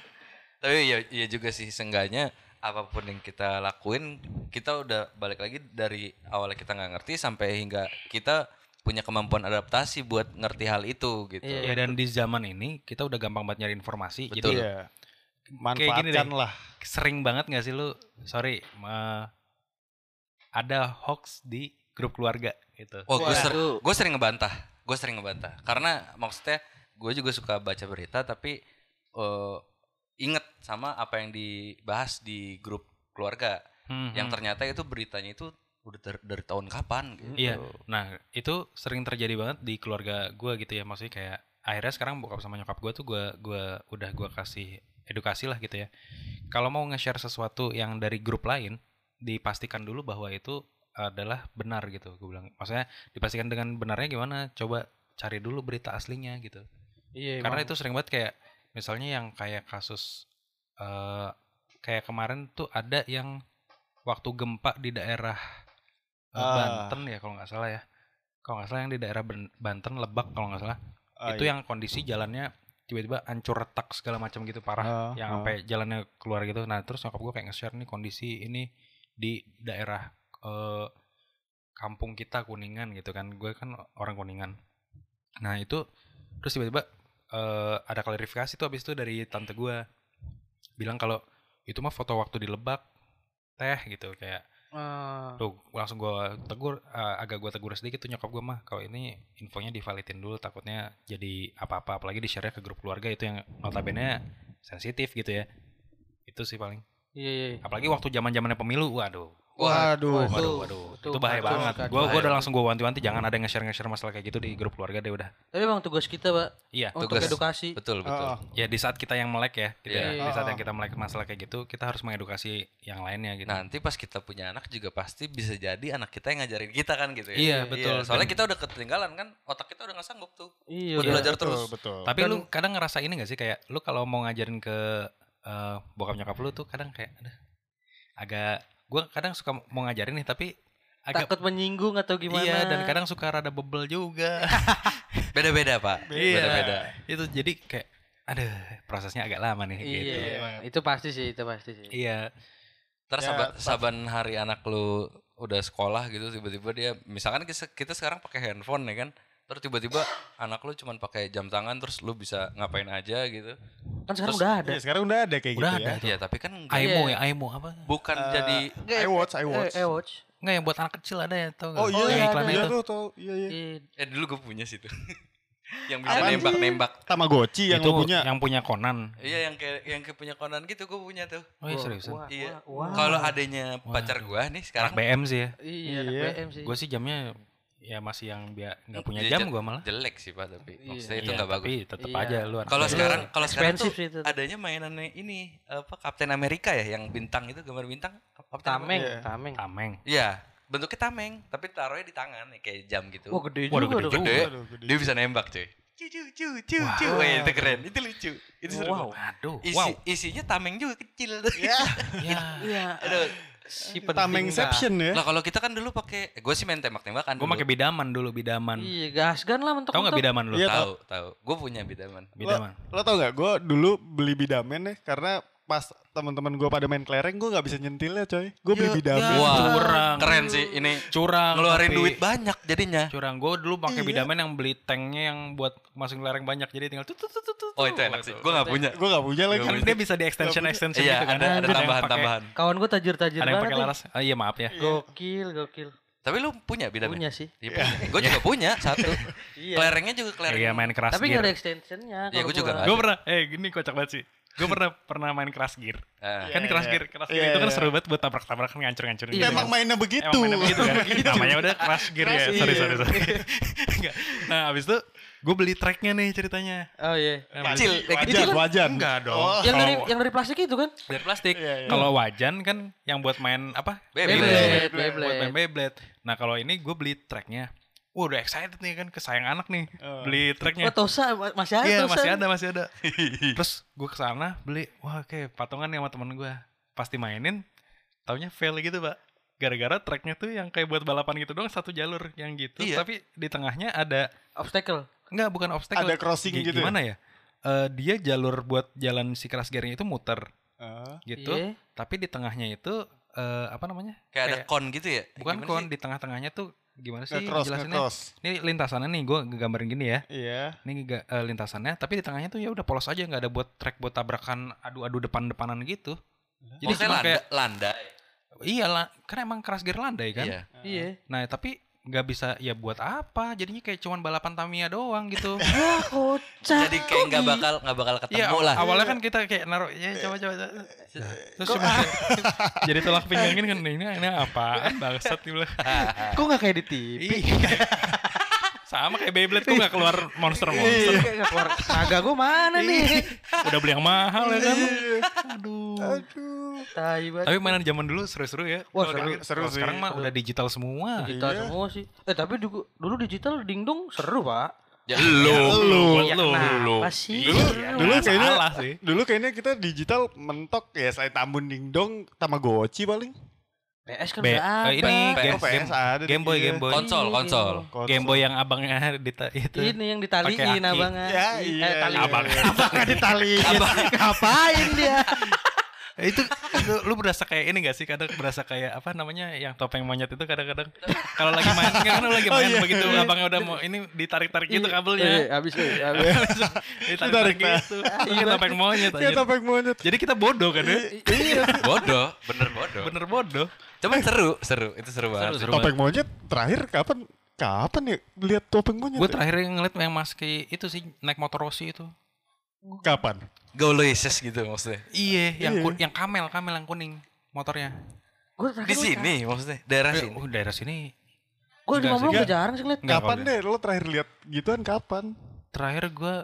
Tapi iya, iya juga sih seenggaknya apa pun yang kita lakuin kita udah balik lagi dari awalnya kita nggak ngerti sampai hingga kita punya kemampuan adaptasi buat ngerti hal itu gitu. Iya. Ya dan di zaman ini kita udah gampang banget nyari informasi. Betul. Jadi Iya. Kayak gini Manfaatkan deh. lah. sering banget gak sih lu? Sorry, eh, ada hoax di grup keluarga gitu. Oh, gue ser- gue sering ngebantah. Gue sering ngebantah. Karena maksudnya gue juga suka baca berita tapi eh inget sama apa yang dibahas di grup keluarga Hmm, yang hmm. ternyata itu beritanya itu udah ter- dari tahun kapan gitu. Iya. Nah, itu sering terjadi banget di keluarga gue gitu ya. Maksudnya kayak akhirnya sekarang bokap sama nyokap gue tuh gue gua udah gue kasih edukasi lah gitu ya. Kalau mau nge-share sesuatu yang dari grup lain, dipastikan dulu bahwa itu adalah benar gitu. Gue bilang, maksudnya dipastikan dengan benarnya gimana? Coba cari dulu berita aslinya gitu. Iya. Karena emang. itu sering banget kayak misalnya yang kayak kasus eh kayak kemarin tuh ada yang waktu gempa di daerah Ah. Banten ya kalau nggak salah ya. Kalau nggak salah yang di daerah Banten Lebak kalau nggak salah. Ah, itu iya. yang kondisi jalannya tiba-tiba hancur retak segala macam gitu parah Ah, yang ah. sampai jalannya keluar gitu. Nah, terus nyokap gue kayak nge-share nih kondisi ini di daerah eh, kampung kita Kuningan gitu kan. Gue kan orang Kuningan. Nah, itu terus tiba-tiba eh, ada klarifikasi tuh abis itu dari tante gue bilang kalau itu mah foto waktu di Lebak teh gitu kayak Ah, tuh langsung gue tegur eh, agak gue tegur sedikit tuh nyokap gue mah kalau ini infonya divalidin dulu takutnya jadi apa-apa apalagi di share ke grup keluarga itu yang notabene sensitif gitu ya. Itu sih paling. Iya, iya. Apalagi waktu zaman-zamannya pemilu, waduh. Waduh. Waduh, waduh. Itu, bahaya betul banget. Gue gua Bahaya. udah langsung gue wanti-wanti jangan ada yang nge-share nge-share masalah kayak gitu di grup keluarga deh udah. Tapi emang tugas kita, Pak, Iya. untuk Tugas. edukasi. Betul, betul. Oh, Ya di saat kita yang melek ya, Iya. ya. Di saat Oh. yang kita melek masalah kayak gitu, kita harus mengedukasi yang lainnya gitu. Nanti pas kita punya anak juga pasti bisa jadi anak kita yang ngajarin kita kan gitu ya. Iya, betul. Soalnya Dan- kita udah ketinggalan kan, otak kita udah nggak sanggup tuh. Iya, udah. belajar betul, terus. betul. Tapi Dan- lu kadang ngerasa ini gak sih kayak lu kalau mau ngajarin ke eh, bokap nyokap lu tuh kadang kayak aduh, agak gua kadang suka mau ngajarin nih tapi agak takut menyinggung atau gimana. Iya dan kadang suka rada bebel juga. *laughs* Beda-beda, Pak. Iya. Beda-beda. itu jadi kayak aduh prosesnya agak lama nih Iya, gitu. emang. itu pasti sih, itu pasti sih. Iya. Ntar Ya, saban, saban hari anak lu udah sekolah gitu tiba-tiba dia misalkan kita, kita sekarang pakai handphone ya kan terus tiba-tiba anak lu cuman pakai jam tangan terus lu bisa ngapain aja gitu Kan sekarang Terus- udah ada. Iya, sekarang udah ada kayak Udah gitu ada. ya. Iya tapi kan Aimo Iya. ya, Aimo apa? bukan Eh, jadi I watch, I watch. Eh, eh, watch. Enggak yang buat anak kecil ada ya tau gak? Oh iya, yang iya, iklannya iya itu. tuh, tuh, iya, iya. Iya. eh dulu gue punya sih tuh *laughs* yang bisa nembak-nembak Tamagotchi yang itu punya. yang punya Conan. iya yang kayak yang kayak punya Conan gitu gue punya tuh Oh iya Wah, seriusan. wah, iya kalau adanya pacar gue nih sekarang BM sih ya. Iya, Iya. BM sih. Gue sih jamnya ya masih yang biar nggak punya Iya, jam gua malah. jelek sih pak tapi Iya. maksudnya itu Iya, nggak bagus Tapi tetap Iya. aja lu anak kalau sekarang kalau sekarang tuh itu. adanya mainannya ini apa Kapten Amerika ya yang bintang itu gambar bintang Kapten Tameng, Iya. tameng. Tameng. Iya, bentuknya tameng, tapi taruhnya di tangan nih kayak jam gitu. Wah, gede Waduh, juga gede juga. Gede. Aduh, gede. Dia bisa nembak, cuy. Cu cu cu cu cu. Wah. Itu keren. Itu lucu. Itu seru. Wow. Aduh. Isi, Wow. isinya tameng juga kecil. Ya, *laughs* Ya. Iya. Aduh. Si penting Tamengception ya. Lah kalau kita kan dulu pakai gue sih main tembak-tembakan Gue pakai bidaman dulu bidaman. Iya, gasgan lah mentok Tahu nggak bidaman lu? Iya, Tahu, tahu. Gue punya bidaman. Bidaman. Lo tau gak, gue dulu beli bidamen nih karena pas teman-teman gue pada main kelereng gue nggak bisa nyentilnya coy. Gue beli Ya, bidamen. ya. Wah, curang. keren sih ini. Curang. Ngeluarin tapi- duit banyak jadinya. Curang. Gue dulu pakai Iya. bidaman yang beli tanknya yang buat masukin lereng banyak. Jadi tinggal tut tut tut tut. tut. Oh, itu enak sih. Gue gak punya. Gue gak punya lagi. Kan dia bisa di extension extension Iya, gitu kan. ada ada yang pakai- tambahan-tambahan. Kawan gue tajir-tajir Ada yang pakai laras. Oh iya maaf ya. Gokil, gokil. Tapi lu punya bidamen? Punya sih. Iya, Gue juga *laughs* punya satu. *laughs* Iya. Kelerengnya juga kelereng. Iya main keras Tapi gak ada extensionnya. Iya, gua juga gua. nggak Gue pernah, eh gini kocak banget sih. Gue pernah pernah main keras gear. Ah. Kan Iya, keras iya. gear, keras gear Iya, itu kan iya. seru banget buat tabrak-tabrakan ngancur-ngancurin. Iya, Emang mainnya begitu. Emang mainnya begitu kan. *laughs* Namanya udah keras gear ya. Sorry, iya. sorry, sorry. *laughs* Enggak. Nah, abis itu gue beli tracknya nih ceritanya. Oh iya. Kecil, wajan, gitu kan? wajan. Enggak dong. Oh. Yang dari yang dari plastik itu kan? dari plastik. Iya, iya. Kalau wajan kan yang buat main apa? Beyblade. Beyblade, Buat main Beyblade. Beyblade. Nah, kalau ini gue beli tracknya. Wah, udah excited nih kan kesayang anak nih. Oh. Beli Oh, tracknya. Tosa ma- masih ada Iya Tosa. masih ada masih ada. *laughs* Terus gue ke sana beli, wah oke patungan nih sama temen gue. Pasti mainin, taunya fail gitu pak. Gara-gara tracknya tuh yang kayak buat balapan gitu doang satu jalur yang gitu. Iya. Tapi di tengahnya ada, Obstacle. enggak bukan obstacle. Ada crossing Gi- gitu ya? Gimana ya? Eh, dia jalur buat jalan si keras gearnya itu muter Ah. gitu. Iya. Tapi di tengahnya itu eh, apa namanya? Kayak ada kon gitu ya? bukan kon di tengah-tengahnya tuh gimana sih Nge-cross, jelasinnya? nge-cross. Ini lintasannya nih, gue gambarin gini ya. Iya. Ini ga- eh, lintasannya, tapi di tengahnya tuh ya udah polos aja, nggak ada buat track buat tabrakan adu-adu depan-depanan gitu. Jadi Maksudnya landa, kayak landa. iya lah, kan emang keras gear landai kan. Iya. Iya. Nah tapi nggak bisa ya buat apa? Jadinya kayak cuman balapan Tamiya doang gitu. *laughs* Ya kocak. Jadi kayak nggak bakal nggak bakal ketemu Iya lah. awalnya kan kita kayak naruh ya coba coba. coba. Terus cuma kayak- jadi tolak pinggangin kan ini ini apa bangsat nih bilang. Kok gak kayak di TV? Iya. Sama kayak Beyblade kok nggak keluar monster-monster. Kayak gak keluar. Naga gue mana nih? Udah beli yang mahal ya kan. Aduh. Aduh. Tapi mainan zaman dulu seru-seru ya. Wah, Kalau seru. Seru kalau sih. Sekarang mah udah digital semua. Digital Iya. semua sih. Eh tapi dulu, dulu digital dingdong seru pak. Ya, Lu, lu, Ya lu, sih? Dulu, Dulu kayaknya sih. Dulu kayaknya kita digital mentok ya selain Tambun Dingdong Tamagotchi paling. PS kan Be- udah ada. eh, ini PS, game, PS game, ada Game Boy, iya. Game Boy. Konsol, Iya, konsol. Konsol. Game Boy yang abangnya di itu. Ini yang ditaliin abangnya. Ya, Eh, iya, tali. iya. Abang. Abangnya ditaliin. Ngapain dia? Eh, *laughs* itu lu, lu berasa kayak ini gak sih kadang berasa kayak apa namanya yang topeng monyet itu kadang-kadang kalau lagi main kan lu lagi *laughs* Oh, main iya, begitu iya. abangnya udah mau ini ditarik-tarik gitu Iya, kabelnya. habis *laughs* eh, habis. ditarik-tarik Ditarik, gitu. Iya topeng monyet Ya aja. topeng monyet. Jadi kita bodoh kan ya? Iya. bodoh, bener bodoh. Bener bodoh. Cuman seru, seru. Itu seru banget. Seru, seru. Topeng monyet terakhir kapan? Kapan ya lihat topeng monyet? Gue ya? terakhir ngeliat yang Mas Ki itu sih naik motor Rossi itu. Kapan? Gauloises gitu maksudnya. Iya, yang Iya. ku- yang kamel, kamel yang kuning motornya. Gue Di sini maksudnya daerah Eh, sini. oh, daerah sini Gue di sih. udah jarang sih ngeliat. Kapan deh lo terakhir lihat gituan kapan? terakhir gua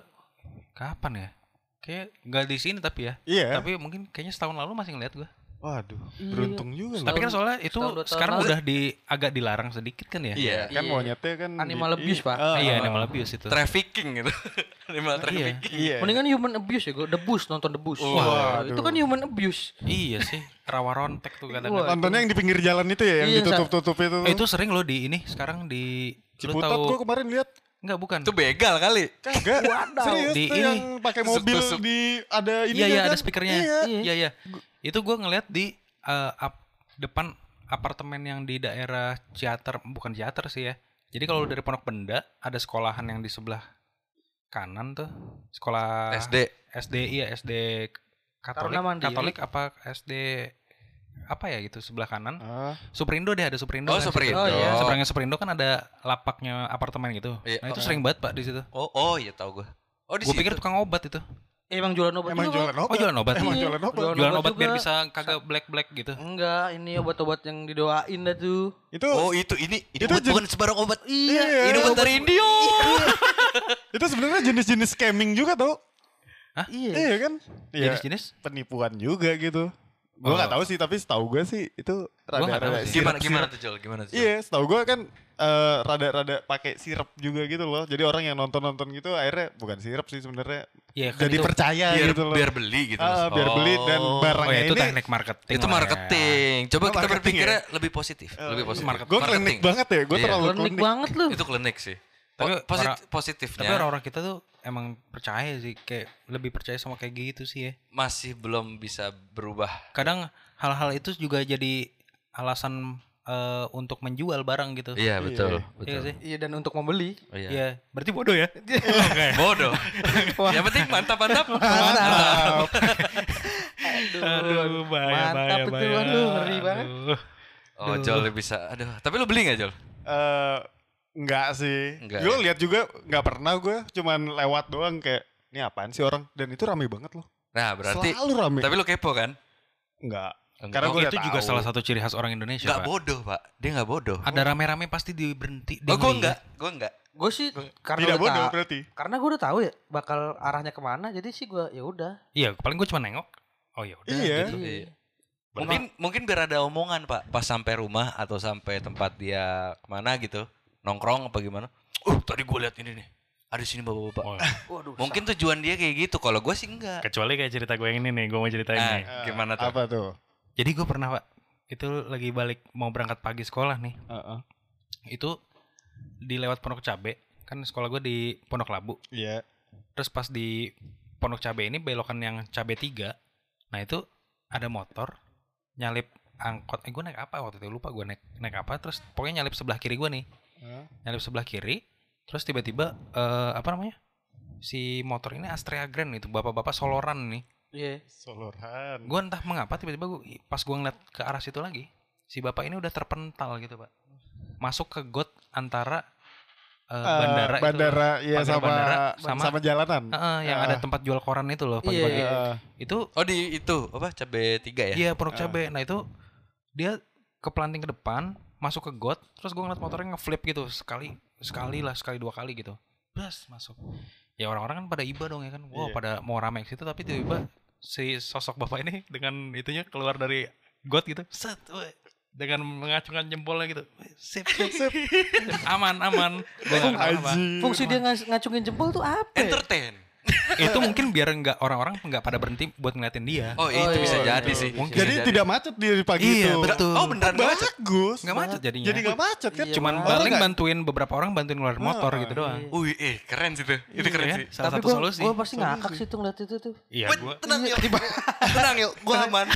kapan ya? Kayak nggak di sini tapi ya. Iya. Tapi mungkin kayaknya setahun lalu masih ngeliat gua. Waduh, Iya. beruntung juga. Tapi kan soalnya itu tahun sekarang udah di agak dilarang sedikit kan ya? Iya. kan Iya. monyetnya kan Animal di- abuse, Pak. Ah, iya, animal abuse itu. Trafficking gitu. *laughs* Animal Iya. trafficking. Iya. Mendingan human abuse ya gue. The Bus nonton The Bus. Waduh. Wah, itu kan human abuse. iya sih, rawa rontek tuh kadang-kadang. Nontonnya yang di pinggir jalan itu ya, yang Iya, ditutup-tutup itu. Eh, itu sering loh di ini sekarang di Ciputat tahu gua kemarin lihat enggak bukan. Itu begal kali. kagak. *laughs* Serius Di tuh ini. yang pakai mobil Tusuk-tusuk. di ada ini Iya iya kan? ada speakernya. Iya. Iya iya. Itu gue ngeliat di eh, ap- depan apartemen yang di daerah Ciater, bukan Ciater sih ya. Jadi kalau dari Pondok Benda ada sekolahan yang di sebelah kanan tuh. Sekolah SD. SD iya SD Katolik. Katolik apa SD apa ya gitu sebelah kanan. Ah, Superindo deh ada Superindo. Oh, kan Superindo. Oh, iya. Seberangnya Superindo kan ada lapaknya apartemen gitu. Iya. Nah itu Oh. sering banget pak di situ. Oh, oh iya tahu gue. Oh di Gue situ. pikir tukang obat itu. Emang jualan obat emang juga, jualan obat. Oh jualan obat. Emang Iya. jualan obat. Jualan Jualan obat obat biar bisa kagak black black gitu. Enggak, ini obat-obat yang didoain dah tuh. Itu Oh itu ini ini Itu obat bukan sebarang obat. Iya. Ini obat dari India. *laughs* itu sebenarnya jenis-jenis scamming juga tau. Iya. Iya kan? Iya. Jenis-jenis? Penipuan juga gitu. Gue Oh. nggak tahu sih, tapi setahu gue sih itu rada-rada sih. Gimana gimana *laughs* tuh Jol? Gimana tuh? Iya, setahu gue kan eh, rada-rada pakai sirup juga gitu loh. Jadi orang yang nonton-nonton gitu akhirnya bukan sirup sih sebenarnya. Iya kan Jadi itu, percaya biar gitu loh. biar beli gitu. Ah, biar beli dan Oh. barang- oh ya itu ini- teknik marketing. Itu ya. marketing. Coba Oh, kita marketing berpikirnya lebih positif, Eh, lebih positif. market- Gue klinik banget ya, gue Iya. terlalu Klinik klinik. banget lu. Itu klinik sih. Tapi Po- posit- orang- positifnya Tapi orang-orang kita tuh emang percaya sih kayak lebih percaya sama kayak gitu sih ya. masih belum bisa berubah. Kadang hal-hal itu juga jadi alasan eh, untuk menjual barang gitu. Iya betul, Iya betul. sih. Iya dan untuk membeli. Oh, iya. Iya, berarti bodoh ya. *laughs* Oke. Bodoh. *laughs* Yang penting mantap mantap. Mantap. Aduh, bahaya, Mantap bahaya, itu, bahaya. aduh, ngeri banget. Aduh. Oh Jol bisa. Aduh, tapi lu beli nggak Jol? Eh, enggak sih. Enggak Gue ya? lihat juga nggak pernah gue, cuman lewat doang kayak ini apaan sih orang dan itu rame banget loh. Nah berarti. Selalu rame. Tapi lu kepo kan? enggak. Enggak. Karena Oh, gue itu juga tahu. salah satu ciri khas orang Indonesia, Nggak Pak. bodoh pak. Dia nggak bodoh. Ada rame-rame pasti di berhenti. Oh gue enggak. Gue enggak. Gue sih karena Tidak udah bodoh berarti. Karena gue udah tahu ya bakal arahnya ke mana, jadi sih gue ya udah. Iya, paling gue cuma nengok. Oh ya udah Iya. gitu. Iya. Mungkin mungkin biar ada omongan pak pas sampai rumah atau sampai tempat dia ke mana gitu nongkrong apa gimana. Uh tadi gue lihat ini nih. Ada di sini bapak-bapak. Oh, *laughs* Waduh. Mungkin tujuan dia kayak gitu. Kalau gue sih enggak. kecuali kayak cerita gue yang ini nih, gue mau ceritain Nah, nih. Eh, gimana tuh? Apa tuh? Jadi gue pernah pak, itu lagi balik mau berangkat pagi sekolah nih. Heeh. Itu di lewat Pondok Cabe, kan sekolah gue di Pondok Labu. Iya. Terus pas di Pondok Cabe ini belokan yang Cabe 3. Nah itu ada motor nyalip angkot. Eh gue naik apa waktu itu lupa gue naik naik apa. Terus pokoknya nyalip sebelah kiri gue nih. Hah? Nyalip sebelah kiri. Terus tiba-tiba eh, apa namanya? Si motor ini Astrea Grand itu bapak-bapak soloran nih. Iya. Soloran. Gue entah mengapa tiba-tiba gua, pas gue ngeliat ke arah situ lagi, si bapak ini udah terpental gitu pak, masuk ke got antara eh, Eh, bandara, itu bandara iya Pagar sama, bandara sama sama- jalanan. Heeh, yang Ah. ada tempat jual koran itu loh pagi-pagi. Iya. Heeh. Itu Oh di itu apa cabe tiga ya? iya pondok Ah. cabe. Nah itu dia keplanting ke depan, masuk ke got, terus gue ngeliat motornya ngeflip gitu sekali, sekali lah, sekali dua kali gitu. Bas masuk. Ya orang-orang kan pada iba dong ya kan. Wow, Iya. pada mau rame ke situ tapi tiba-tiba si sosok bapak ini dengan itunya keluar dari got gitu. Set, weh. dengan mengacungkan jempolnya gitu. Sip, sip, sip. *laughs* aman, aman. Anjir. Fungsi dia ngacungin jempol tuh apa? ya? Entertain. Itu mungkin biar nggak orang-orang nggak pada berhenti buat ngeliatin dia. Oh, itu Oh, bisa iya, jadi iya. sih. Mungkin. Jadi jadi. tidak macet di pagi Iya, itu. betul. Oh beneran nggak macet? Bagus. Nggak macet jadinya. Jadi nggak macet kan? Iya, Cuman paling bantuin beberapa orang bantuin ngeluarin motor Ah, gitu doang. Wih, eh keren sih tuh. Itu keren Iya, sih. Salah Tapi satu gue solusi. gue pasti ngakak sih tuh ngeliat itu tuh. Iya, gua tenang yuk. tenang yuk, gua aman.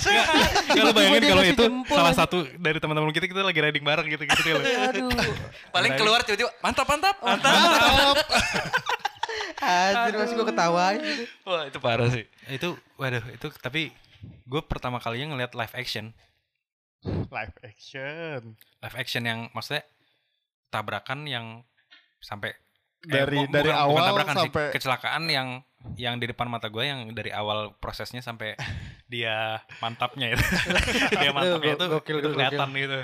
*laughs* Kalau bayangin kalau itu salah satu dari teman-teman kita kita lagi riding bareng gitu gitu loh. Aduh. Paling keluar tiba-tiba mantap mantap mantap. *laughs* Anjir masih gue ketawain. Wah, itu parah sih. itu waduh itu tapi gue pertama kalinya ngeliat live action. Live action. Live action yang maksudnya tabrakan yang sampai dari bu- dari bukan- awal bukan tabrakan sih, sampai kecelakaan yang yang di depan mata gue yang dari awal prosesnya sampai dia mantapnya itu *laughs* dia mantapnya itu, Gokil, itu gokil. kelihatan gitu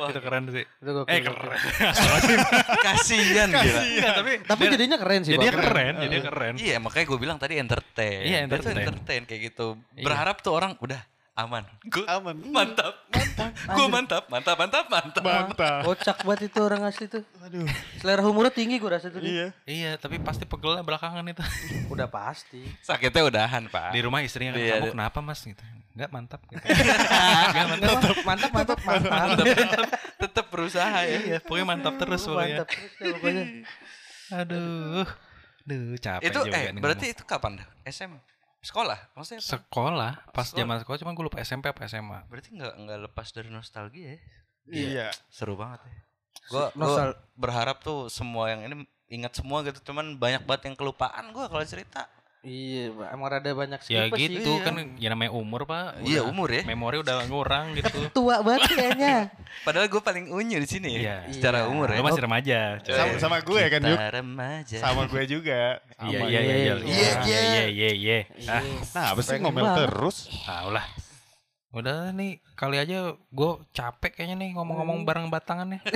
Wah. itu keren sih Itu gokil, eh keren. *laughs* Kasihan gila. Enggak, tapi Tapi dia- jadinya keren sih, jadi Bang. keren jadi keren Iya makanya gue bilang tadi entertain. Iya, Dia tuh entertain. entertain kayak gitu. Iya. Berharap tuh orang udah aman. Gue aman. mantap. Gue mantap, mantap, mantap, mantap. Mantap. Kocak banget itu orang asli tuh. Aduh. Selera humornya tinggi gue rasa tuh. dia. Iya. iya tapi pasti pegelnya belakangan itu Udah pasti. Sakitnya udahan pak. di rumah istrinya kan Iya, kamu iya. kenapa mas gitu enggak mantap gitu. *laughs* Enggak, mantap, mantap, mantap, mantap. Tetap berusaha ya. iya pokoknya mantap terus pokoknya Mantap terus ya pokoknya. aduh aduh capek Itu juga eh nih berarti ngomong. itu kapan dah? SM? Sekolah? Maksudnya apa? sekolah pas Sekolah. zaman sekolah cuma gue lupa SMP apa SMA Berarti nggak nggak lepas dari nostalgia ya? Iya. Seru banget ya. Gue Nostal- berharap tuh semua yang ini ingat semua gitu. Cuman banyak banget yang kelupaan gue kalau cerita. Iya, Pak. emang rada banyak ya skip sih. gitu Iya. kan ya namanya umur pak Iya, Udah- umur ya. memori udah ngurang *laughs* gitu Tua banget kayaknya. *laughs* Padahal gue paling unyu di sini ya. Iya. Secara Iya. umur ya. lo masih remaja coy. Sama, sama gue kan Yuk. Remaja. Sama gue juga. iya iya iya iya Iya, iya iya iya iya ah Nah, apa sih ngomel banget. terus? ah ulah udah nih kali aja gue capek kayaknya nih ngomong-ngomong bareng batangan nih *laughs*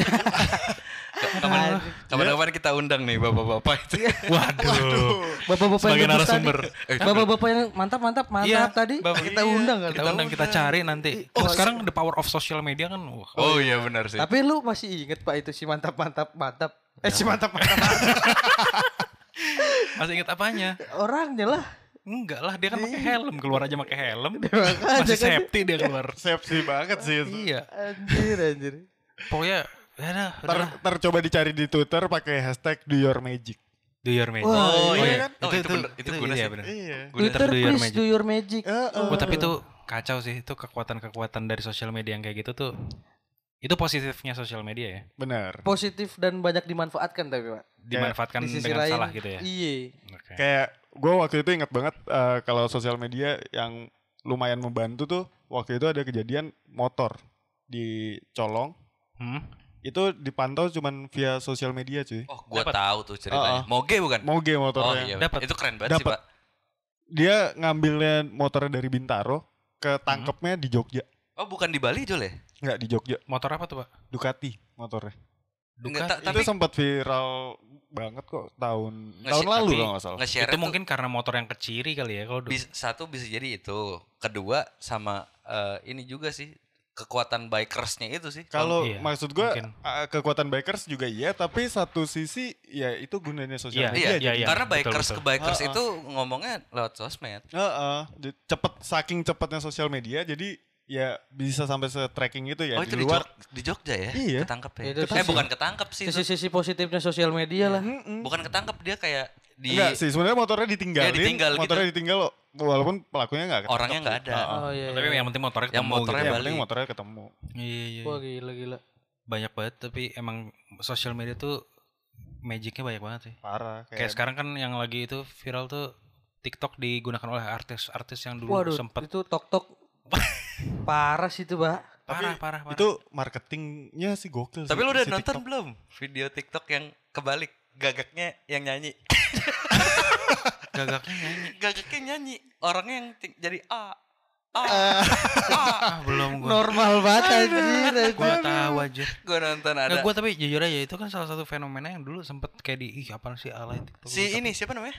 Kapan- Kapan-kapan kita undang nih bapak-bapak itu. *laughs* waduh Bapak-bapak sebagai yang narasumber tadi. Bapak-bapak yang mantap, mantap, mantap Iya, tadi. Bapak- kita undang kan. kita undang kita cari nanti oh, sekarang the power of social media kan wah, Oh iya benar sih. Tapi lu masih inget Pak itu si mantap, mantap, mantap. Eh si mantap, mantap. *laughs* masih inget apanya Orangnya lah. Enggak lah dia kan pakai helm keluar aja pakai helm masih kan. safety dia keluar *laughs* Safety banget sih. itu. iya Anjir, anjir. pokoknya ya dah udah ntar coba dicari di Twitter pakai hashtag do your magic. do your magic Wah, Oh iya iya kan? Oh itu bener. Itu guna iya sih. bener Iya. Twitter do your magic. do your magic. Oh, tapi itu kacau sih itu kekuatan-kekuatan dari sosial media yang kayak gitu tuh itu positifnya sosial media ya Bener. Positif dan banyak dimanfaatkan tapi Pak. dimanfaatkan Di sisi dengan lain. salah gitu ya Iya. Oke. Kayak gue waktu itu ingat banget eh, kalau sosial media yang lumayan membantu tuh waktu itu ada kejadian motor di Colong Hmm? itu dipantau cuman via sosial media cuy. Oh gua Dapat. tahu tuh ceritanya. Oh, Moge bukan? Moge Oh motornya. iya. Dapat. Itu keren banget sih Dapat. pak. Dia ngambilnya motornya dari Bintaro ke tangkepnya di Jogja. Oh bukan di Bali Jol ya? Enggak di Jogja, motor apa tuh pak Ducati motornya. Enggak, Ducati. ta- tapi itu sempat viral banget kok tahun Nge- tahun lalu tapi kalau nggak salah. itu tuh mungkin karena motor yang keciri kali ya kalau du- bis- satu bisa jadi itu. Kedua sama eh, ini juga sih kekuatan bikersnya itu sih. Kalau Iya, maksud gua mungkin. uh, kekuatan bikers juga iya, tapi satu sisi ya itu gunanya Iya, sosial media. Iya, iya, iya. karena betul, bikers betul. ke bikers Ah, ah. itu ngomongnya lewat sosmed. Heeh, di- cepet saking cepatnya sosial media jadi ya bisa sampai se-tracking itu ya oh di itu di, luar. Jog- di Jogja ya? Iya. Ketangkep ya? Itu eh bukan ketangkep sih. itu. Sisi-sisi positifnya sosial media lah. Mm-mm. Bukan ketangkep dia kayak di Enggak sih, sebenarnya motornya ditinggalin. Iya, ditinggal gitu. motornya ditinggal walaupun pelakunya enggak orangnya nggak ada. Oh iya. tapi iya. yang penting motornya ketemu Yang motornya gitu. Yang balik. penting motornya ketemu. iya iya Wah gila gila. banyak banget tapi emang sosial media tuh magicnya banyak banget sih Parah kayak kayak, sekarang kan yang lagi itu viral tuh TikTok digunakan oleh artis-artis yang dulu Waduh, sempet itu tok tok. *laughs* Parah sih itu, Pak. parah parah parah itu marketingnya sih gokil Tapi sih, lu udah si nonton TikTok. belum video TikTok yang kebalik gagaknya yang nyanyi? *laughs* gagaknya nyanyi Gagaknya nyanyi, orangnya yang jadi A. *laughs* A. ah belum gua Normal banget anjir. gua tahu aja Gue nonton ada. Nah, gua tapi jujur aja itu kan salah satu fenomena yang dulu sempet kayak di ih apa sih alay TikTok si ini siapa namanya?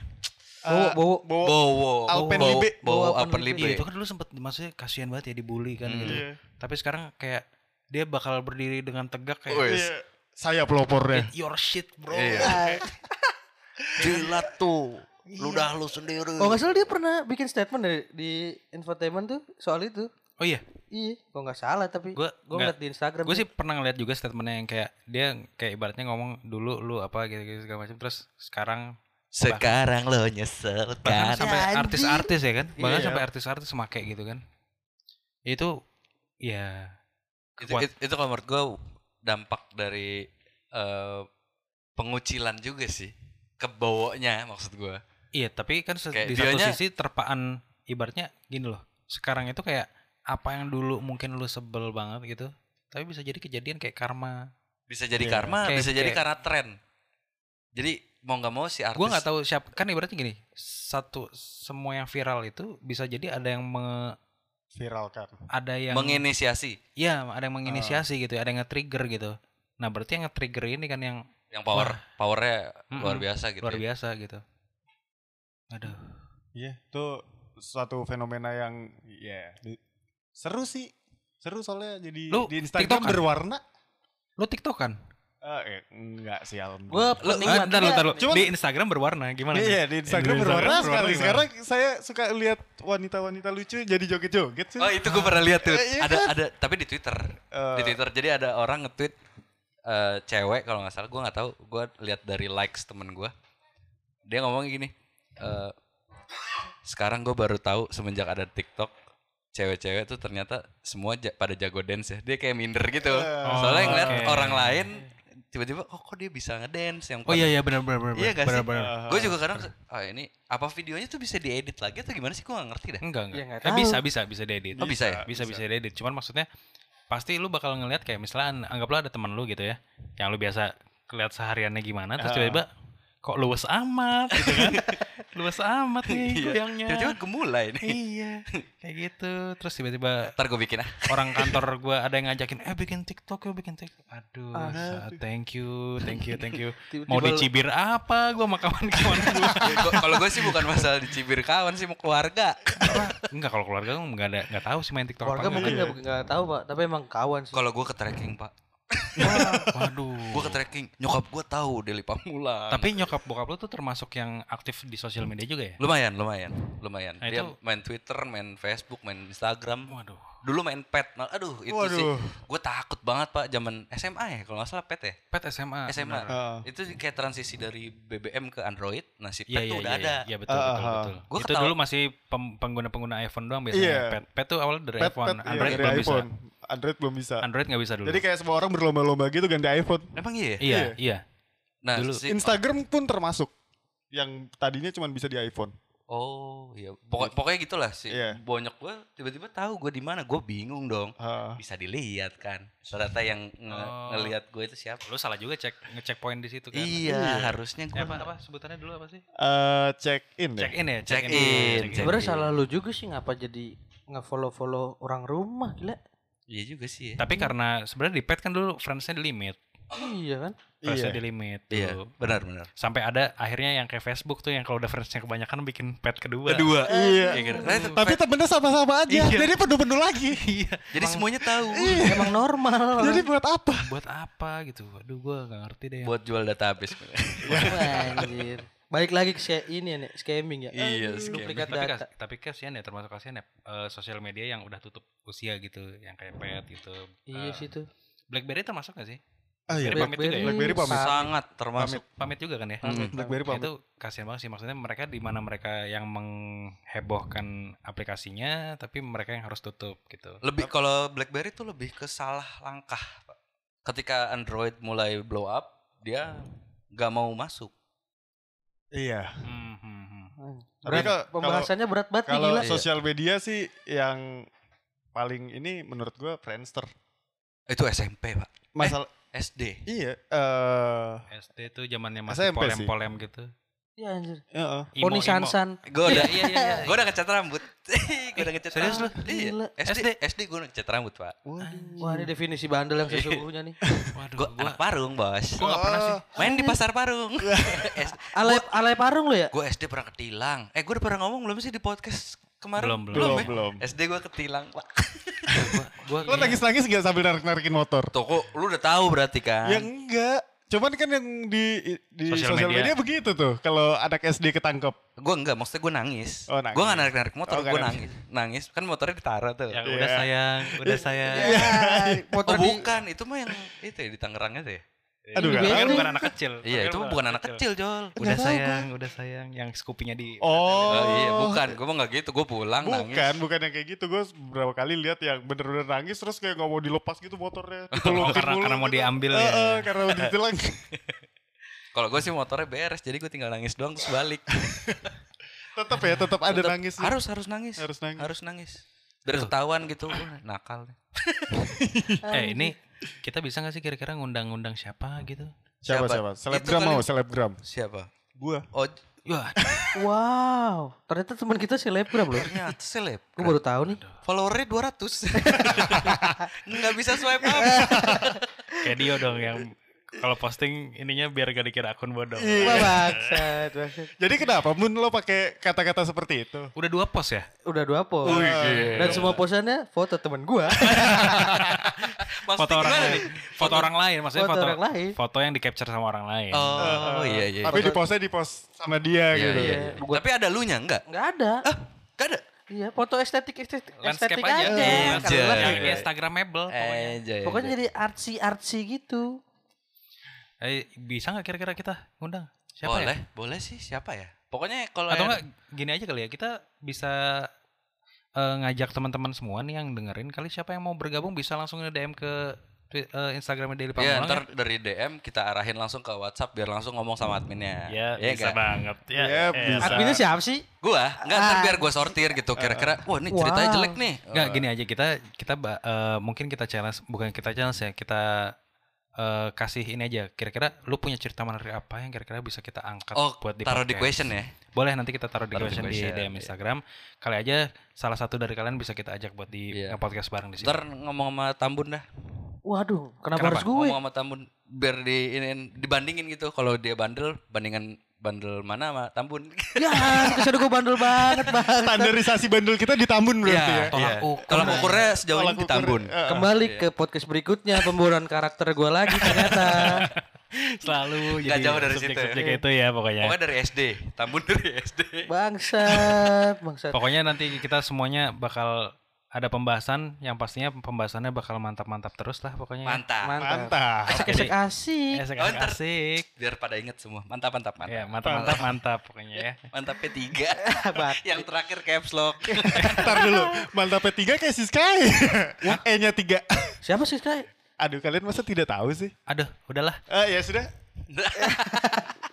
Eh, Bowo, Bowo. Bowo. Alpenlibe. Bowo, Bowo Alpenlibe. Iya itu kan dulu sempet maksudnya kasihan banget ya dibully kan Hmm. gitu. Iya. Tapi sekarang kayak dia bakal berdiri dengan tegak kayak Wes. Iya. Saya pelopornya. "Eat your shit bro. Iya. *laughs* Jilat tuh. Ludah lu sendiri. Oh nggak salah dia pernah bikin statement dari di infotainment tuh soal itu. Oh iya, Iya, kok nggak salah tapi Gua gue nggak- ngeliat di Instagram. gue tuh. sih pernah ngeliat juga statementnya yang kayak dia kayak ibaratnya ngomong dulu lu apa gitu-gitu segala macam terus sekarang Sekarang lo nyesel bahkan kan? sampai artis-artis ya kan, bahkan Iya. sampai artis-artis make gitu kan. Itu ya itu, itu, itu kalau menurut gue dampak dari eh, pengucilan juga sih ke bawanya maksud gue Iya, tapi kan se- Kayak di satu sisi terpaan ibaratnya gini loh. Sekarang itu kayak apa yang dulu mungkin lu sebel banget gitu, tapi bisa jadi kejadian kayak karma. bisa jadi Iya. karma Kayak- bisa jadi kayak- karena tren jadi mau nggak mau si artis. Gue nggak tahu siapa kan ibaratnya gini satu semua yang viral itu bisa jadi ada yang me- Viral kan. ada yang menginisiasi ya ada yang menginisiasi gitu ada yang nge-trigger gitu nah berarti yang nge-trigger ini kan yang yang power powernya luar Mm-mm. biasa gitu. luar ya. biasa gitu aduh Iya, itu suatu fenomena yang ya di- seru sih. Seru soalnya jadi Lu di Instagram TikTok kan? berwarna. lo tiktok kan Eh, eh, enggak sih Gue alhamdulillah. Ah, ntar lu, ntar lu. Cuman- di Instagram berwarna gimana Iya, di Instagram Di berwarna sekali. berwarna Sekarang saya suka lihat wanita-wanita lucu jadi joget-joget sih. Oh itu gue pernah lihat tuh. Eh, iya ada kan? ada tapi di Twitter. Eh, di Twitter jadi ada orang nge-tweet eh, cewek kalau nggak salah gue nggak tahu gue lihat dari likes temen gue dia ngomong gini eh, sekarang gue baru tahu semenjak ada TikTok cewek-cewek tuh ternyata semua ja- pada jago dance ya dia kayak minder gitu soalnya ngeliat oke. orang lain tiba-tiba oh kok dia bisa ngedance yang oh iya iya benar benar benar Iya gak benar sih? benar gue juga kadang ah ini apa videonya tuh bisa diedit lagi atau gimana sih? Gue gak ngerti dah enggak Ya, enggak nggak Eh, bisa bisa bisa diedit. Oh, bisa ya? bisa bisa diedit. Cuman maksudnya pasti lu bakal ngeliat kayak misalnya anggaplah ada teman lu gitu ya yang lu biasa keliat sehariannya gimana terus tiba-tiba kok luwes amat gitu kan? *laughs* Luwes amat nih Iya. goyangnya. Tiba-tiba gemulai nih. Iya kayak gitu. Terus tiba-tiba ntar gue bikin ah. orang kantor gua ada yang ngajakin eh bikin TikTok yuk bikin TikTok. Aduh Ah. sa- thank you thank you thank you. *laughs* Tiba-tiba mau dicibir apa gua sama kawan-kawan gua? *laughs* Gua- Kalau gue sih bukan masalah dicibir kawan sih mau keluarga. enggak kalau keluarga gua nggak ada nggak tahu sih main TikTok Keluarga apa mungkin nggak tahu pak, tapi emang kawan sih. Kalau gue ke tracking pak, waduh gue ke tracking. Nyokap gue tahu Deli Pamulang. tapi nyokap bokap lu tuh termasuk yang aktif di sosial media juga ya lumayan, lumayan, lumayan. Nah, Dia itu- main Twitter, main Facebook, main Instagram. waduh Dulu main pet, nah, aduh itu sih. Waduh. Gue takut banget pak, zaman SMA ya, kalau nggak salah pet ya. pet SMA SMA. benar. Ah. Itu kayak transisi dari BBM ke Android. Nah si Iya pet iya tuh iya udah ada. iya Iya, betul Ah, betul ah. betul. Gua itu ketawa- dulu masih pengguna-pengguna iPhone doang biasanya. Iya. Pet, pet tuh awal dari Pet, iPhone, pet, iya, Android dari belum iPhone. bisa. Android belum bisa. Android nggak bisa dulu. Jadi kayak semua orang berlomba-lomba gitu ganti iPhone. Emang iya? ya? iya iya. Nah Dulu. si Instagram pun termasuk yang tadinya cuma bisa di iPhone. Oh iya, Pokok, pokoknya gitulah sih. Iya. Bonyok gue tiba-tiba tahu gue di mana. Gue bingung dong. Ah. Bisa dilihat kan. Ternyata yang nge Oh. ngelihat gue itu siapa? Lu salah juga cek ngecek poin di situ kan. Iya, harusnya gue. Eh, apa apa sebutannya dulu apa sih? Eh, check in ya. Check in ya, Check in, check Sebenarnya salah lu juga sih ngapa jadi nge-follow-follow orang rumah gila. Iya juga sih ya. Tapi karena sebenarnya di pet kan dulu friends-nya di limit. Iya kan? Friends-nya Iya. di limit Iya, tuh. benar-benar. Sampai ada akhirnya yang kayak Facebook tuh yang kalau udah friends-nya kebanyakan bikin pet kedua. Kedua. Iya. Iya, gitu. Nah, Tapi temennya sama-sama aja. Iya. Jadi penuh-penuh lagi. *laughs* Iya. jadi semuanya tahu. Emang normal. Jadi buat apa? Buat apa gitu? Aduh gua gak ngerti deh. Buat jual database. *laughs* Anjir. Balik lagi ke ini ya, nih, scamming ya. Iya, Aduh, scamming. Tapi data. kas- tapi kasihan ya termasuk kasihan ya eh, sosial media yang udah tutup usia gitu yang kayak pet gitu Iya Eh, sih tuh. BlackBerry termasuk gak sih Ah iya. Jadi pamit juga ya? Blackberry pamit. Sangat termasuk. pamit juga kan ya Mm. Blackberry Ya, pamit. itu kasihan banget sih maksudnya mereka di mana mereka yang menghebohkan aplikasinya tapi mereka yang harus tutup gitu Lebih kalau BlackBerry tuh lebih ke salah langkah, Pak. Ketika Android mulai blow up, dia nggak mau masuk. Iya. Hmm, hmm, hmm. Tapi Berat, kalau- pembahasannya berat banget nih Kalau gila. sosial media sih yang paling ini menurut gua Friendster. Itu SMP, Pak. Masalah SD. iya eh SD tuh zamannya masih SMP polem-polem gitu Iya anjir. heeh. Imo, Poni imo. Sansan. Gue udah, *laughs* iya, iya, iya. gue udah ngecat rambut. *laughs* gue udah ngecat serius rambut. Iya. SD, SD gue udah ngecat rambut, Pak. Wah ini definisi bandel yang sesungguhnya nih. *laughs* waduh Gue gua anak Parung, Bos. gua gak pernah sih Main di pasar Parung. Alay, alay parung lo ya? gue SD pernah ketilang. Eh, gue udah pernah ngomong belum sih di podcast kemarin? Belum, belum. Belum, ya? belum. SD gue ketilang, Pak. gua Lo nangis-nangis gak sambil narik-narikin motor? Tuh, kok lu udah tahu berarti kan? Ya enggak. Cuman kan yang di di Sosial media. media. begitu tuh. Kalau anak SD ketangkep. Gue enggak, maksudnya gue nangis. Oh, nangis. Gue gak narik-narik motor, Oh, gue nangis. nangis. Kan motornya ditaruh tuh. yang Iya. udah sayang udah *laughs* sayang Ya, Oh foto di bukan, itu mah yang itu ya di Tangerang itu ya? Aduh, beda Tapi kan tahu. bukan anak kecil Iya, itu kan bukan anak kecil, Jol. udah Nggak sayang udah sayang yang Scoopy-nya di Oh, Oh iya, bukan. Gue mah gak gitu. Gue pulang Bukan, nangis. bukan yang kayak gitu. Gue beberapa kali lihat yang bener-bener nangis terus kayak nggak mau dilepas gitu motornya. *laughs* Oh, Dipelukin karena mulu karena mau gitu. diambil ya eh, karena mau ditilang. *laughs* Kalau gue sih motornya beres, jadi gue tinggal nangis doang terus balik. tetap ya, tetap ada Tetep nangis. Harus harus nangis. Harus nangis. Harus nangis. Biar ketahuan gitu, nakal. *laughs* eh ini kita bisa gak sih kira-kira ngundang-ngundang siapa gitu Siapa Siapa? siapa? Selebgram mau, selebgram. Siapa? Gua. Oh, Wah, *laughs* Wow, ternyata teman kita selebgram loh. ternyata seleb. Gue baru tahu nih. Followernya 200. *laughs* Nggak bisa swipe up. *laughs* kayak Dio dong yang kalau posting ininya biar gak dikira akun bodong. Wah bangsat, *laughs* bangsat. Jadi kenapa Mun lo pakai kata-kata seperti itu? Udah dua post ya? Udah dua post. Dan semua posannya foto teman gua. *laughs* Foto orang lain. Foto orang lain, maksudnya Foto foto, orang lain. foto yang di capture sama orang lain. Oh, *laughs* iya iya. Tapi di postnya di post sama dia Iya, gitu. iya, iya. Tapi ada lu nya enggak? Nggak ada. Ah, enggak ada. Iya, foto estetik estetik, estetik aja. aja. Iya, iya. Instagramable pokoknya. Pokoknya jadi artsy artsy gitu. Eh, bisa nggak kira-kira kita ngundang? Siapa boleh, ya? boleh sih siapa ya? Pokoknya kalau Atau yang- enggak gini aja kali ya, kita bisa eh, ngajak teman-teman semua nih yang dengerin kali siapa yang mau bergabung bisa langsung nge-DM ke twi- eh, Instagramnya Daily Ya, Pamulang ntar dari DM kita arahin langsung ke WhatsApp biar langsung ngomong sama adminnya. Ya, Iya bisa nggak? banget. Ya, Ya, eh, bisa. Adminnya siapa sih? Gua, enggak ntar Ah. biar gua sortir gitu kira-kira. Wah, ini ceritanya Wow. jelek nih. Enggak Eh, gini aja kita kita eh, mungkin kita challenge bukan kita challenge ya kita eh, kasih ini aja kira-kira lu punya cerita menarik apa yang kira-kira bisa kita angkat Oh, buat di taruh di question ya. boleh nanti kita taruh di Taruh di question di, question, DM iya. Instagram kali aja salah satu dari kalian bisa kita ajak buat di Iya. podcast bareng di sini Ntar ngomong sama Tambun dah. Waduh, kenapa, Kenapa? harus gue? Ngomong sama Tambun biar di ini dibandingin gitu. Kalau dia bandel, bandingan bandel mana sama Tambun. *laughs* Ya, ke sana gue bandel banget bang. Standarisasi bandel kita ditambun berarti Iya, ya. tolak iya. ukur. Tolak ukurnya sejauh Tolak ini di Tambun. eh, Kembali Iya. ke podcast berikutnya pemburuan karakter gue lagi ternyata. *laughs* selalu Nggak jadi jauh dari situ ya. subjek-subjek itu ya pokoknya Pokoknya dari SD, Tambun dari SD. *laughs* Bangsat, bangsat. pokoknya nanti kita semuanya bakal ada pembahasan yang pastinya pembahasannya bakal mantap-mantap terus lah pokoknya Mantap. Mantap. Mantap. Esek-esek asik. Asik, Oh, asik. Biar pada inget semua. Mantap, mantap, mantap. Ya, mantap, mantap, mantap pokoknya ya. *laughs* Mantap P3. Bat- Yang terakhir caps lock. *laughs* Ntar dulu. Mantapnya tiga kayak si Sky. E-nya tiga. Siapa sih Sky? Aduh kalian masa tidak tahu sih? Aduh, udahlah. Eh ya sudah. *laughs*